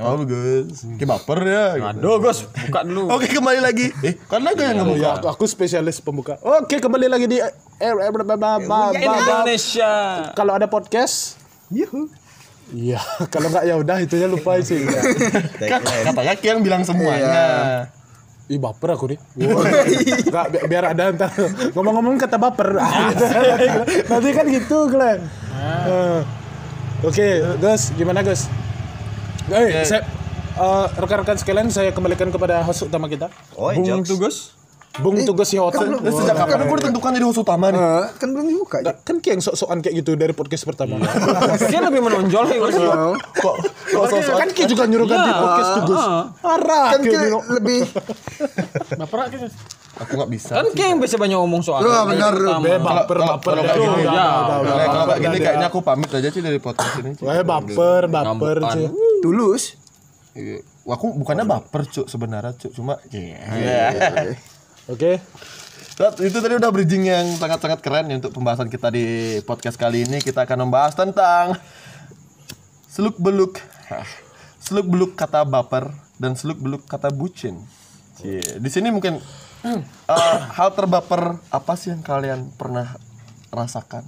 Ya lu Gus. Kayak baper ya. gitu. Aduh, Gus, buka dulu. Oke kembali lagi. Eh, karena gue yang ngebuka. ya, aku spesialis pembuka. Oke, kembali lagi di eh, eh, Indonesia. Kalau ada podcast, yuhu. Iya, kalau nggak ya udah itunya lupa sih. Kan, katanya yang bilang semuanya. Ih baper aku nih. Nggak, bi- biar ada ntar ngomong-ngomong kata baper. Nanti kan gitu, Glenn. Eh, Oke, Gus, gimana Gus? Eh, saya eh, rekan-rekan sekalian saya kembalikan kepada host utama kita. Oh, Bung jokes. tuh, Gus. Bung Tugas Yota. Terus sejak kapan gue ditentukan jadi host utama nih? Eh, kan belum dibuka. Nggak, kan kayak yang sok-sokan kayak gitu dari podcast pertama. Dia lebih menonjol ya. Oh. Kok kok sosok kan Ki juga nyuruh ganti podcast tuh Gus. Arah. Kan Ki kita nyuruh. lebih aku nggak bisa. Kan Ki yang biasa banyak ngomong soal. Lu benar, lu. Be, baper, Kalau- baper. kalau kayak gini, kalau kayak gini kayaknya aku pamit aja sih dari podcast ini. Wah, baper, baper cuy. tulus. Iya. Wah, aku bukannya baper cuk sebenarnya cuk cuma iya. Oke. Tat, itu tadi udah bridging yang sangat-sangat keren ya untuk pembahasan kita di podcast kali ini kita akan membahas tentang seluk beluk seluk beluk kata baper dan seluk beluk kata bucin. Cie, Di sini mungkin eh, hal terbaper apa sih yang kalian pernah rasakan?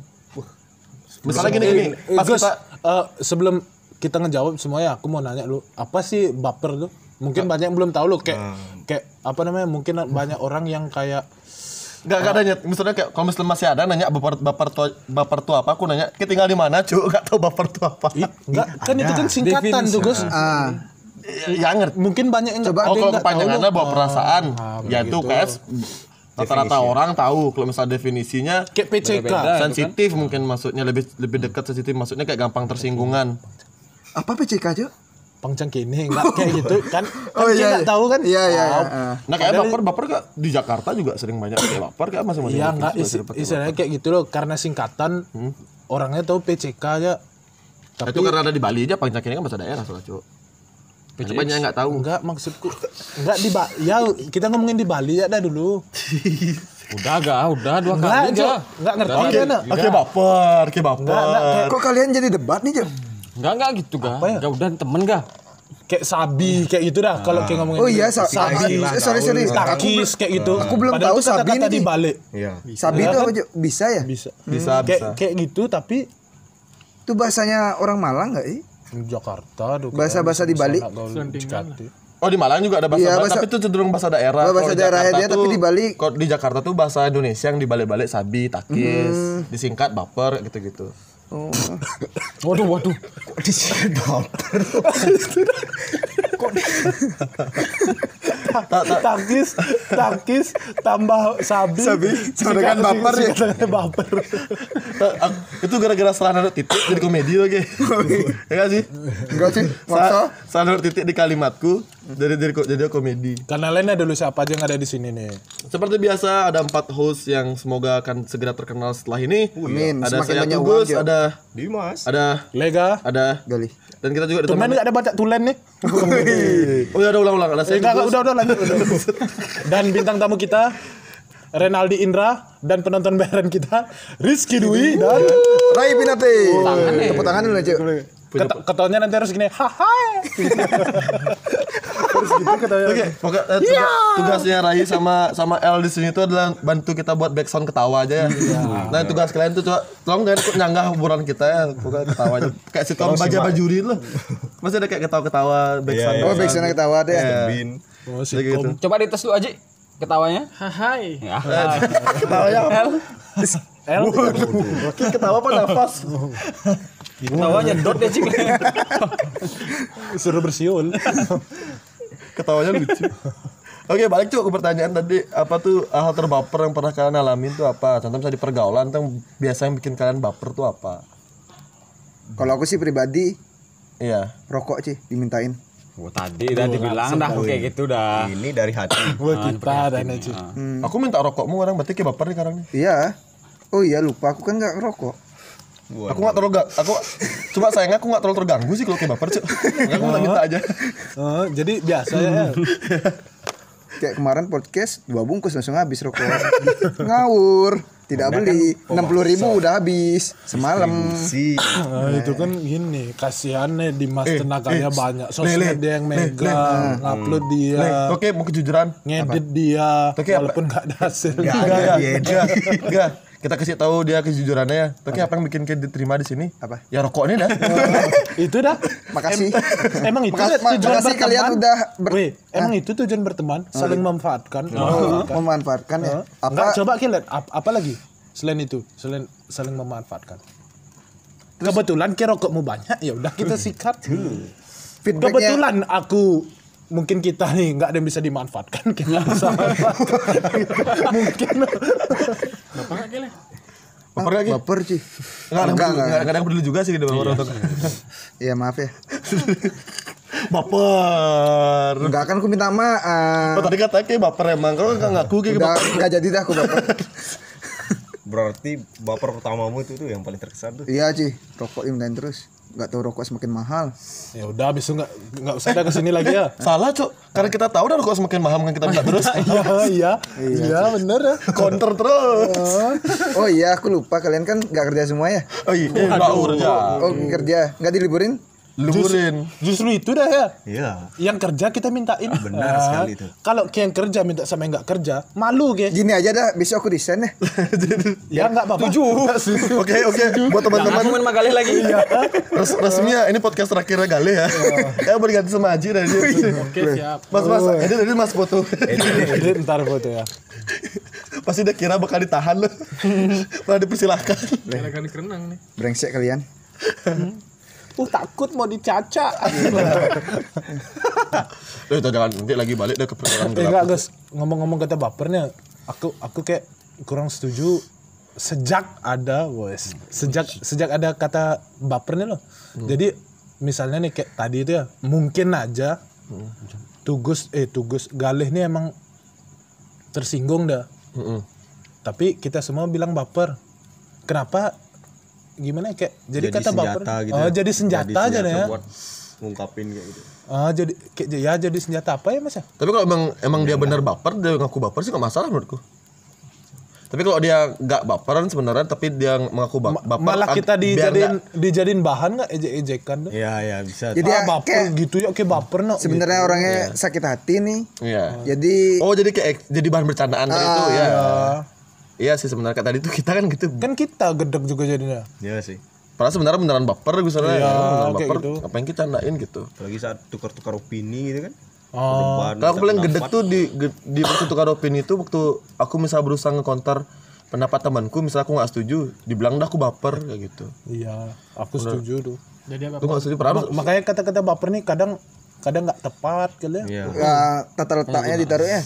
Misalnya gini gini, Eh, pas Gus, kita eh, sebelum kita ngejawab semuanya, aku mau nanya lu, apa sih baper tuh? Mungkin banyak yang belum tahu lu kayak kayak apa namanya? Mungkin banyak orang yang kayak Gak, gak ada nyet. Misalnya kayak kalau misalnya masih ada nanya baper baper tuh baper tuh apa? Aku nanya, "Ki tinggal di mana, Cuk?" Gak tahu baper tuh apa. Enggak, kan itu kan singkatan tuh, Gus. Ah, Ya, ya ngerti. Mungkin banyak yang Coba Oh, kalau kepanjangannya bawa perasaan, Ah, ya itu KS rata-rata orang tahu. Kalau misalnya definisinya kayak PCK. sensitif mungkin maksudnya lebih lebih dekat sensitif maksudnya kayak gampang tersinggungan. apa PCK aja? Pangcang kini enggak kayak gitu kan. kan Oh, iya, iya. tahu kan? Iya, iya, iya. Oh, Ah. Nah kayak baper baper gak di Jakarta juga sering banyak kayak baper kayak masing-masing. Iya provinsi enggak istilahnya kayak gitu loh karena singkatan orangnya tahu PCK aja. baper. Itu karena ada di Bali aja Pancak ini kan bahasa daerah soalnya, Cuk. Ada banyak yang nggak tahu. Enggak maksudku enggak di Ba- ya kita ngomongin di Bali ya dah dulu. Udah gak, udah dua Enggak, kali Cok. aja. Enggak ngerti Oke, kan? oke baper, oke baper. Enggak, enggak, kayak, Kok kalian jadi debat nih, Jo? Enggak, enggak gitu ga. ya? Gak udah temen gak. kayak sabi kayak gitu dah kalau kayak ngomongin Oh iya, sa sabi, ah, sorry sorry. Aku, takis kayak gitu. aku belum Padahal tahu sabi kata-kata ini. di balik. Iya. Sabi itu apa, Jo? Bisa ya? Bisa. Bisa, kayak bisa. kayak gitu tapi Itu bahasanya orang Malang enggak sih? Di Jakarta Bahasa-bahasa di Bali. Oh di Malang juga ada bahasa, Iya, Bali, bahasa- tapi itu cenderung bahasa daerah. Bahasa daerah Jakarta aja, tapi di Bali- Kalau di Jakarta tuh bahasa Indonesia yang dibalik-balik sabi, takis, disingkat baper gitu-gitu. Oh. Waduh waduh. Tak, tak, Takis, takis tambah sabi. Sabi, singkat- baper ya? baper. ak- itu gara-gara salah naruh titik jadi komedi lagi. ya gak sih? Enggak sih? Sa Masa? salah naruh titik di kalimatku jadi jadi jadi komedi. Karena lainnya dulu siapa aja yang ada di sini nih. Seperti biasa ada empat host yang semoga akan segera terkenal setelah ini. Amin. Ada Semakin saya banyak Tugus, Jo. Ada Dimas. ada Lega. ada Gali. dan kita juga Tulen nggak ada baca tulen nih. Oh ya udah ulang-ulang ada saya enggak, udah udah lanjut. udah. Dan bintang tamu kita Renaldi Indra dan penonton bayaran kita Rizky Dwi dan Rai Pinate. Tepuk tangan dulu, Jo. Ket- ketawanya nanti harus gini haha gitu Oke, pokok- eh, tuga- tugasnya Rai sama sama L di sini tuh adalah bantu kita buat backsound ketawa aja ya. Nah, tugas kalian tuh coba tolong jangan ikut nyanggah hiburan kita ya, pokoknya ketawa aja. Kayak sitcom bagi bajuri loh. Masih ada kayak ketawa-ketawa backsound. Oh, baik sana ketawa deh. Bin. oh, Kayak gitu. Coba dites dulu aja ketawanya. Hai. Ya. Ketawanya apa? L Oke, ketawa apa nafas? Ketawanya dot deh cik. suruh bersiul Ketawanya lucu. Oke, balik cuy ke pertanyaan tadi apa tuh hal terbaper yang pernah kalian alamin tuh apa? Contoh misalnya di pergaulan tuh biasa yang bikin kalian baper tuh apa? Kalau aku sih pribadi Iya. rokok sih dimintain. Oh, tadi udah dibilang dah kayak gitu dah. Ini dari hati. Wah kita dan aja Aku minta rokokmu orang berarti kayak baper nih sekarang nih. Iya. Oh iya lupa aku kan nggak ngerokok. Aku gak terlalu ga- aku cuma sayangnya aku gak terlalu terganggu sih kalau kayak baper cuy. Makanya aku minta minta aja. Oh, jadi biasa ya Kayak kemarin podcast dua bungkus langsung habis rokok. Ngawur. Tidak beli. Enam puluh ribu udah habis semalam. Si. Nah, itu kan gini, kasihan nih Dimas Eh, tenaganya eh, banyak. Sosmed Le, dia yang megang, upload dia, oke mau kejujuran. ngedit dia, walaupun nggak ada hasil. Enggak, enggak, enggak, enggak. Kita kasih tahu dia kejujurannya ya. Tapi apa yang bikin kita diterima di sini? Apa? Ya rokoknya dah. itu dah. Makasih. Em- emang itu Makas- tujuan makasih berteman. kalian udah ber- Weh, emang itu tujuan berteman, saling memanfaatkan. Oh, memanfaatkan ya. Enggak, Apa? coba kita lihat ap- apa lagi selain itu, selain saling memanfaatkan. Kebetulan kira rokokmu banyak, ya udah kita sikat. Feedbacknya Kebetulan aku mungkin kita nih nggak ada yang bisa dimanfaatkan kita bisa mungkin Baper lagi? baper sih. Enggak ada, Enggak, enggak, enggak. enggak ada yang peduli juga sih di orang untuk. Iya maaf ya. Baper. Enggak kan aku minta maaf. Oh, tadi katanya kayak baper emang. Kalau enggak ngaku kayak Udah baper. enggak jadi dah aku baper. Berarti baper pertamamu itu tuh yang paling terkesan tuh. Iya sih, rokok dimintain terus. Enggak tahu rokok semakin mahal. ya udah besok nggak nggak usah ada ke sini lagi ya Salah, Cok. Karena kita tahu dah kok semakin mahal kan kita minta terus. iya iya iya bener ya Counter terus. Oh iya, aku lupa kalian kan enggak kerja semua ya? Oh iya, enggak kerja. Oh, kerja. Enggak diliburin? Liburin. justru itu dah ya Iya. yang kerja kita mintain Benar Ah, sekali itu. kalau yang kerja minta sama yang nggak kerja malu ge Gini aja dah, besok aku desain deh. ya nggak apa-apa Oke, oke. Buat teman-teman main kali lagi. res resminya ini podcast terakhirnya Gale ya. Kayak mau diganti sama Aji dan dia. oke siap Mas, mas, edit, edit mas foto. Edit ntar foto ya Pasti dia kira bakal ditahan loh. Malah dipersilahkan. Brengsek kalian. Uh takut mau dicaca. Eh, itu jangan nanti lagi balik deh ke perjalanan Eh, gelap. enggak guys. Ngomong-ngomong kata bapernya aku aku kayak kurang setuju sejak ada guys sejak sejak ada kata bapernya loh. Jadi misalnya nih kayak tadi itu ya mungkin aja tugus eh tugus galih nih emang tersinggung dah. Mm-mm. tapi kita semua bilang baper. Kenapa gimana ya, kayak jadi, kata baper gitu. oh jadi senjata aja ya buat ngungkapin kayak gitu. oh jadi kayak ya jadi senjata apa ya mas ya Tapi kalau emang emang dia benar baper, dia ngaku baper sih nggak masalah menurutku. Tapi kalau dia nggak baperan sebenarnya, tapi dia mengaku ba- baper, malah kita dijadiin dijadiin bahan nggak ejek-ejekan dah. Iya, iya bisa. Jadi ah, ya, baper kayak gitu ya oke baper no sebenarnya orangnya sakit hati nih. Iya. Jadi Oh jadi kayak jadi bahan bercandaan tadi itu ya. Ah, Iya sih sebenarnya tadi tuh kita kan gitu. kan kita gedek juga jadinya Iya sih. Padahal sebenarnya beneran baper misalnya. Iya, ya, beneran baper. gitu. Apa yang kita candain gitu. Apalagi saat tukar-tukar opini gitu kan. oh Depan, Kalau aku pendapat. gedek tuh di di waktu tukar opini itu waktu aku misal berusaha ngekonter pendapat temanku misal aku nggak setuju dibilang dah aku baper kayak gitu iya aku setuju tuh aku nggak setuju pernah Ma- makanya kata-kata baper nih kadang kadang nggak tepat kali ya Iya. ya, tata letaknya ditaruhnya.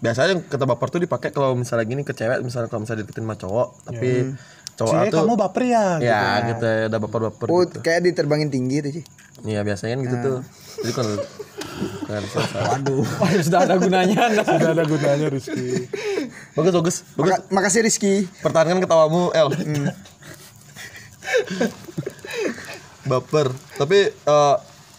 Biasanya kata baper tuh dipakai kalau misalnya gini ke cewek misalnya kalau misalnya deketin sama cowok tapi cowok Cie, tuh kamu baper ya ya gitu ya udah baper baper Oh, gitu. kayak diterbangin tinggi tuh sih. iya biasanya kan gitu tuh. Jadi kalau kan. Waduh, sudah ada gunanya. Sudah ada gunanya Rizky. Bagus bagus. Bagus. Maka- makasih Rizky. pertahankan ketawamu El. Baper. Tapi eh,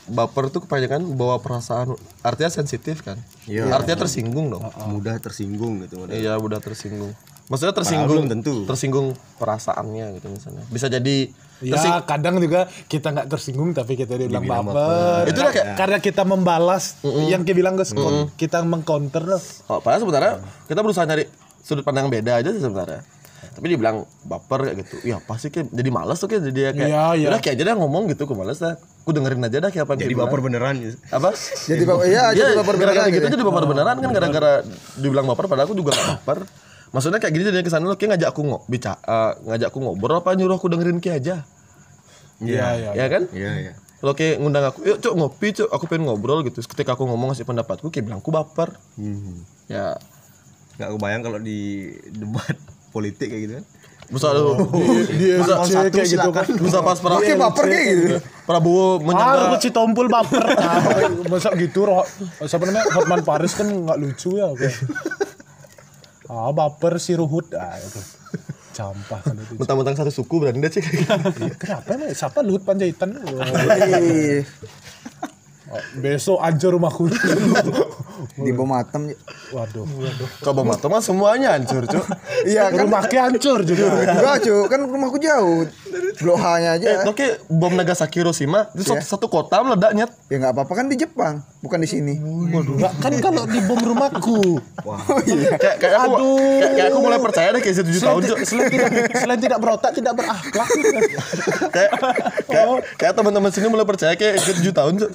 baper tuh kebanyakan bawa perasaan artinya sensitif kan Iya. artinya tersinggung dong. Mudah tersinggung gitu. Mudah. iya udah tersinggung. Maksudnya tersinggung tentu. tersinggung perasaannya gitu misalnya. Bisa jadi ya kadang juga kita nggak tersinggung tapi kita dibilang baper. Itu udah kayak- karena kita membalas yang kita bilang guys kita mengcounter. Loh oh, padahal sebenarnya kita berusaha nyari sudut pandang beda aja sih sebenarnya tapi dibilang baper kayak gitu ya pasti kayak jadi malas tuh kayak jadi kayak Iya, iya. udah kayak aja dah ngomong gitu aku malas dah aku dengerin aja dah kayak apa Jadi dia baper bilang. beneran gitu. apa Jadi bapak iya, Iya, jadi baper gara-gara beneran gitu gitu. jadi baper beneran kan gara-gara dibilang baper padahal aku juga gak baper. Maksudnya kayak gini jadi ke sana lo kayak ngajak aku ngo bicara ngajak aku ngobrol apa nyuruh aku dengerin kayak aja. iya iya Ya kan? Iya, iya. Kalau kayak ngundang aku, yuk cok ngopi cok, aku pengen ngobrol gitu. Ketika aku ngomong ngasih pendapatku, kayak bilang aku baper. Hmm. Ya, Nggak kebayang kalau di debat politik kayak gitu kan. bisa lu, di SC kayak gitu kan bisa pas pra, Oke, baper kayak gitu. Prabowo Ah, menyangka aku Citompul baper. Ah, masa gitu roh. Siapa namanya? Hotman Paris kan nggak lucu ya. Oke. Ah, baper si Ruhut. Ah, itu. Campah kan itu. mentang-mentang satu suku berani deh cek. Kenapa emang? Siapa Luhut Panjaitan? Ih, Oh, besok aja rumahku. Di bawah matem. Cik. Waduh. Waduh. Kau bawa mata mah semuanya hancur, Cuk. Iya kan. Rumahnya hancur juga. Enggak cuy, kan rumahku jauh. Blok H-nya aja. Eh, oke, bom Nagasaki Hiroshima itu satu, satu kota meledaknya. Ya nggak apa-apa kan di Jepang, bukan di sini. Waduh. Kan kalau di bom rumahku. Kayak kayak aku kayak, kayak aku mulai percaya deh kayak 7 tahun, Cuk. Selain tidak, selain tidak berotak, tidak berakhlak. kayak kayak, kayak teman-teman sini mulai percaya kayak gue tujuh tahun Cuk.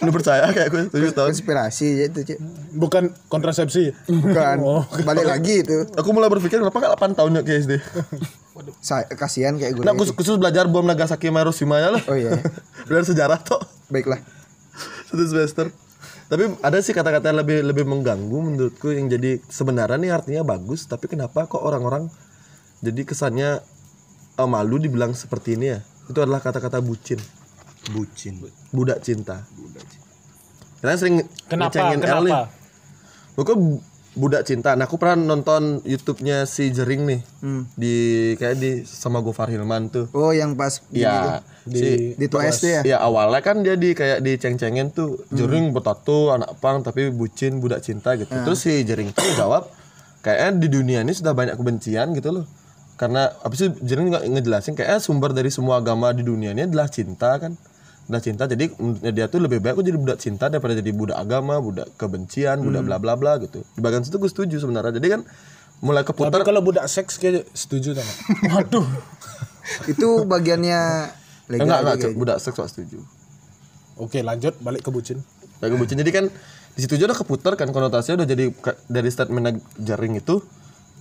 mulai percaya kayak gue tujuh tahun Konspirasi ya itu, Cik. Bukan kontrasepsi. Bukan. Oh. Balik lagi itu. aku mulai berpikir kenapa gak 8 tahun ya SD Sa kasihan kayak gue. nah khusus, khusus belajar bom Nagasaki Hiroshima ya lah Oh iya. belajar sejarah toh Baiklah. satu semester tapi ada sih kata-kata yang lebih lebih mengganggu menurutku yang jadi sebenarnya nih artinya bagus tapi kenapa kok orang-orang jadi kesannya eh, malu dibilang seperti ini ya itu adalah kata-kata bucin Bucin. budak cinta Karena sering Kenapa? ngecengin nih. Kenapa? Pokoknya bu- budak cinta. Nah, aku pernah nonton YouTube-nya si Jering nih. Di kayak di sama Gofar Hilman tuh. Oh yang pas Iya, si di tua SD ya. ya awalnya kan dia di kayak diceng-cengin tuh Jering bertato anak pang tapi bucin budak cinta gitu. Terus si Jering tuh jawab kayaknya di dunia ini sudah banyak kebencian gitu loh. Karena apa sih Jering juga ngejelasin kayaknya sumber dari semua agama di dunia ini adalah cinta kan. Udah cinta jadi dia tuh lebih baik aku jadi budak cinta daripada jadi budak agama, budak kebencian, budak bla bla bla gitu. Di bagian situ gue setuju sebenarnya. Jadi kan mulai keputar Tapi kalau budak seks kayak setuju sama. Waduh. Itu bagiannya legal. enggak enggak. Cuk. budak seks gak setuju. Oke, lanjut balik ke bucin. Lagi bucin jadi kan di situ aja udah keputar kan konotasinya udah jadi dari statement jaring itu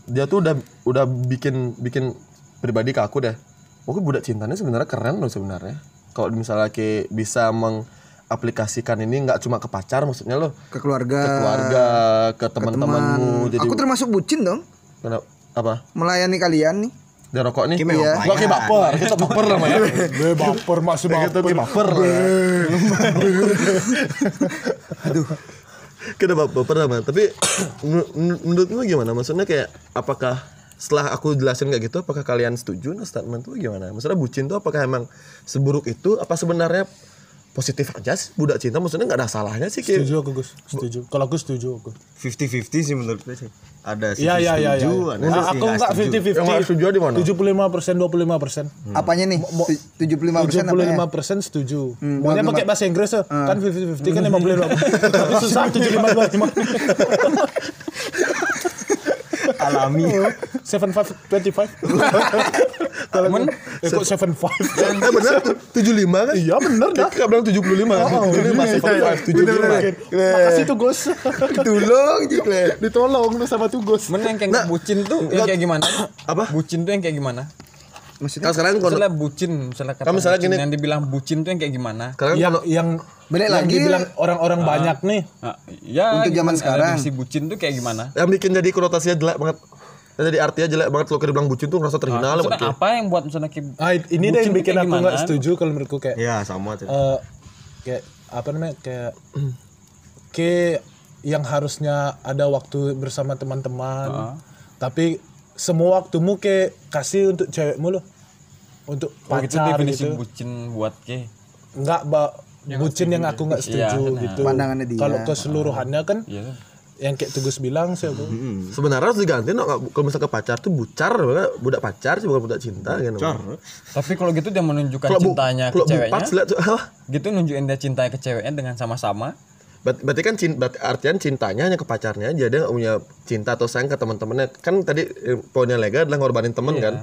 dia tuh udah udah bikin bikin pribadi ke aku deh. Oke budak cintanya sebenarnya keren loh sebenarnya. Kalau misalnya kayak bisa mengaplikasikan ini nggak cuma ke pacar maksudnya loh. Ke keluarga. ke keluarga ke teman-temanmu jadi Aku termasuk bucin dong. kenapa apa? Melayani kalian nih. dia rokok nih? Iya. gua kayak baper kita baper namanya Gue baper masih gitu kayak baper. lah. Kita bap- baper sama tapi menur- menur- menurutmu gimana? Maksudnya kayak apakah setelah aku jelasin kayak gitu apakah kalian setuju nah statement tuh gimana maksudnya bucin tuh apakah emang seburuk itu apa sebenarnya positif aja sih budak cinta maksudnya nggak ada salahnya sih kayak Setuju aku Gus. Setuju. Kalau aku setuju aku. 50-50 sih menurut gue sih. Ada sih Iya iya iya. setuju, iya. ada Nah, sih aku nggak enggak setuju. 50-50. Yang nggak setuju di mana? 75 persen 25 persen. Apanya nih? Tu- 75 persen apa ya? 75 persen setuju. Hmm, Maunya 25. pakai bahasa Inggris tuh. Kan 50-50 kan 55. Tapi susah 75 25. Alami. 75 25. Kalau men eh, kok 75? eh benar tuh 75 kan Iya bener dah. Kakak bilang 75 75 75 75 Makasih tuh Gus. Tolong juga. Ditolong tuh sama tuh Gus. Men yang kayak bucin tuh yang kayak gimana? Apa? Bucin tuh yang kayak gimana? Maksudnya kan sekarang kalau Misalnya bucin, misalnya kata Kan misalnya bucin, gini- yang dibilang bucin tuh yang kayak gimana? sekarang Yang kalau yang Balik yang lagi. dibilang orang-orang banyak nih. Nah, ya Untuk zaman sekarang. definisi bucin tuh kayak gimana? yang bikin jadi konotasinya jelek banget yang jadi artinya jelek banget kalau kita bilang bucin tuh ngerasa terhina lah Maksudnya buat apa yang buat misalnya kayak Ah, ini Bucin deh yang bikin aku gimana? nggak setuju kalau menurutku kayak Ya sama tuh. eh kayak apa namanya kayak kayak yang harusnya ada waktu bersama teman-teman tapi semua waktumu kayak kasih untuk cewekmu loh. Untuk Oh, gitu pacar definisi gitu. bucin buat ke nggak ba bucin yang aku nggak setuju Iya, gitu. Pandangannya dia. kalau keseluruhannya kan Iya. Yang kayak tugas bilang sih aku. Sebenarnya harus diganti no, kalau misalnya ke pacar tuh bucar budak pacar sih bukan budak cinta kan Tapi kalau gitu dia menunjukkan bu, cintanya ke kalau ceweknya. bupat Gitu nunjukin dia cintanya ke ceweknya dengan sama-sama. Berarti, berarti kan cinta, berarti artian cintanya hanya ke pacarnya aja dia nggak punya cinta atau sayang ke teman-temannya. Kan tadi eh, poinnya lega adalah ngorbanin temen kan?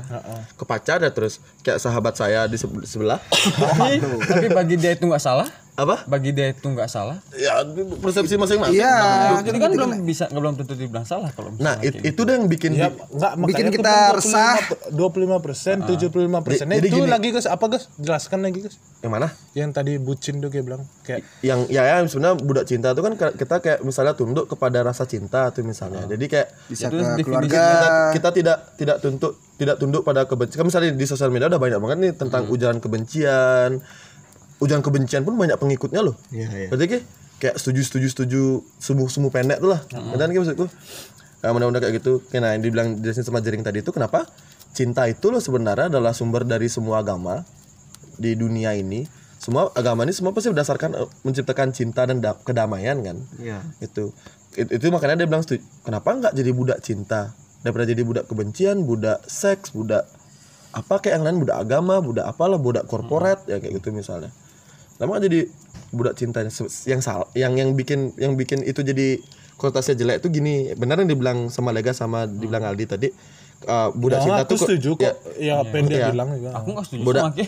Ke pacar ya terus kayak sahabat saya di sebe- sebelah. Tapi, tapi bagi dia itu nggak salah. Apa? Bagi dia itu nggak salah. ya persepsi masing-masing. Iya. Jadi kan belum bisa nggak belum tentu dibilang salah kalau nah misalnya it- itu deh yang bikin ya di- nggak Bikin kita resah. 25 persen 75 persen. Jadi- jadi itu gini. lagi guys apa guys jelaskan lagi guys yang mana? Yang tadi bucin tuh kayak bilang kayak yang ya, ya sebenarnya budak cinta itu kan ka- kita kayak misalnya tunduk kepada rasa cinta tuh misalnya. Jadi kayak bisa Itu ke keluarga. kita, kita tidak tidak tunduk tidak tunduk pada kebencian. Kan misalnya di sosial media udah banyak banget nih tentang ujaran kebencian ujaran kebencian pun banyak pengikutnya loh. Iya, iya. berarti kayak, kayak setuju setuju setuju semu semu pendek tuh lah. Dan kayak maksudku? Nah, mudah-mudahan kayak gitu. Oke, nah yang dibilang jelasin sama jering tadi itu kenapa? Cinta itu loh sebenarnya adalah sumber dari semua agama di dunia ini. Semua agama ini semua pasti berdasarkan eh, menciptakan cinta dan da- kedamaian kan? Iya. itu. It- itu makanya dia bilang setuju. Kenapa nggak jadi budak cinta? Daripada jadi budak kebencian budak seks budak apa kayak yang lain budak agama budak apalah budak korporat ya kayak gitu misalnya lama jadi budak cintanya Se- yang salah yang yang bikin yang bikin itu jadi konotasinya jelek itu gini benar yang dibilang sama Lega sama dibilang Aldi tadi eh, budak Nah, cinta aku tuh kok- setuju ya, kok. Ya, apa yang dia Iya. bilang juga. Aku nggak setuju Bodak. sama Ki.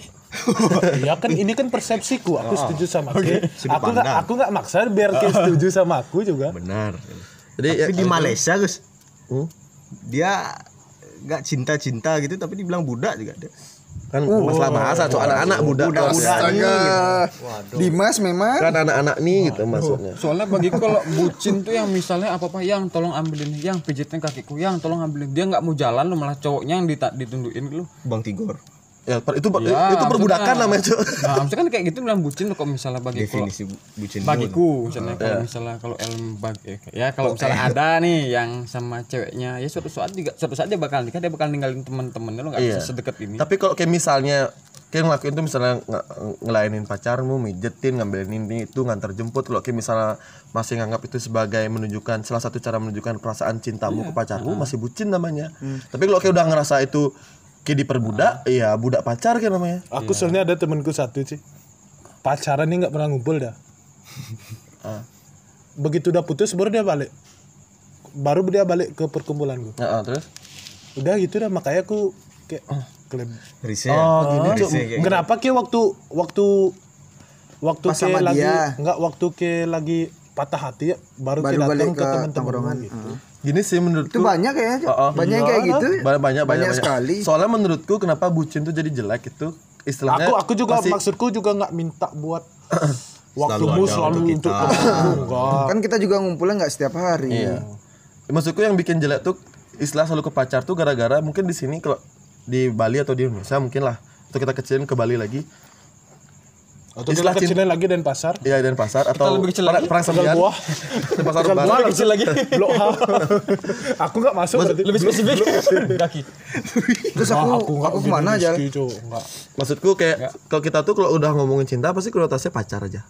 ya kan ini kan persepsiku. Aku setuju sama Ki. Aku nggak aku nggak maksa biar Ki setuju sama aku juga. Benar. jadi ya, Tapi di Malaysia, Gus. Hmm? Dia nggak cinta-cinta gitu tapi dibilang budak juga dia. Kan masalah bahasa soal anak-anak Budak, kan. budak. Astaga. Dimas memang kan anak-anak nih gitu maksudnya Soalnya bagiku kalau bucin tuh yang misalnya apa apa yang tolong ambilin, yang pijitin kakiku, yang tolong ambilin. Dia nggak mau jalan lu malah cowoknya yang ditundukin lu. Bang Tigor. Ya per- itu Ya, itu perbudakan maksudnya- namanya cuy Nah, maksudnya kan kayak gitu bilang bucin kalau misalnya bagiku. Definisi bu- bucin bagiku misalnya kalau misalnya kalau elm bagi ya kalau misalnya ada nih yang sama ceweknya ya suatu saat juga suatu saat dia bakal nikah dia bakal ninggalin teman-temannya lo nggak Iya. bisa sedekat ini Tapi kalau kayak misalnya kayak ngelakuin tuh misalnya nge- ngelayanin pacarmu, mijetin, ngambilin ini itu, ngantar jemput. Kalau kayak misalnya masih nganggap itu sebagai menunjukkan salah satu cara menunjukkan perasaan cintamu ke pacarmu, masih bucin namanya. Tapi kalau kayak udah ngerasa itu kayak diperbudak, ya budak pacar kayak namanya. Aku soalnya ada temanku satu sih. Pacaran ini nggak pernah ngumpul dah. Ah. Begitu udah putus baru dia balik. Baru dia balik ke perkumpulanku. Nah, ah, terus? Udah gitu dah makanya aku kayak kleb. Risih. Oh, gini Risih Cuk. kayak Kenapa ke waktu waktu waktu Pas ke sama lagi dia. enggak waktu ke lagi patah hati ya baru, Baru ke datang balik ke, ke teman-teman tongkrongan. gitu. Gini sih menurutku. itu banyak kayaknya Cok. Oh, oh. banyak kayak gitu Banyak banyak banyak, sekali Soalnya menurutku kenapa bucin tuh jadi jelek itu istilahnya Aku aku juga masih- maksudku juga nggak minta buat waktumu ada selalu untuk untuk kita. enggak. kan kita juga ngumpulnya nggak setiap hari Iya. Maksudku yang bikin jelek tuh istilah selalu ke pacar tuh gara-gara mungkin di sini kalau di Bali atau di Indonesia mungkin lah. Atau kita kecilin ke Bali lagi. Atau Istilah kita kecilin lagi dan pasar. Iya dan pasar atau lebih kecil perang, lagi? perang sembilan. buah. Di pasar buah kecil lagi Blok H. aku nggak masuk berarti. lebih spesifik kaki terus aku aku begini ke mana aja. Maksudku kayak kalau kita tuh kalau udah ngomongin cinta pasti konotasinya pacar aja.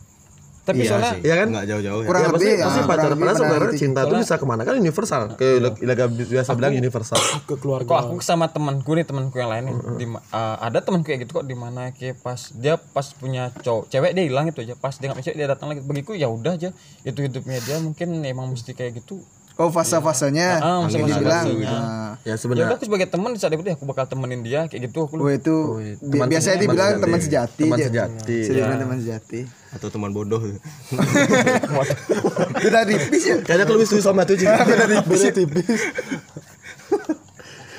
Tapi Iya soalnya sih. Iya kan? Nggak jauh-jauh ya. Kurang ya, pasti, lebih, pasti ah, pacar kurang lebih padahal pada sebenarnya itu. cinta tuh bisa ke mana kan universal kayak Ilaga biasa bilang universal ke keluarga. kok aku sama temanku nih temanku yang lain nih di uh, ada temanku kayak gitu kok di mana kayak pas dia pas punya cowok cewek dia hilang itu aja pas dia nggak punya cewek dia datang lagi bagiku ya udah aja itu hidupnya dia mungkin emang mesti kayak gitu oh Ah, fase-fasenya yang fase-fasenya. dibilang Iya. Nah, ya ya sebenarnya aku sebagai teman saat itu ya aku bakal temenin dia kayak gitu aku oh itu bi- teman- biasanya teman dibilang sejati. teman sejati teman sejati Bisa dibilang teman sejati Atau teman bodoh. udah tipis ya kayaknya aku lebih setuju sama itu juga Beda tipis.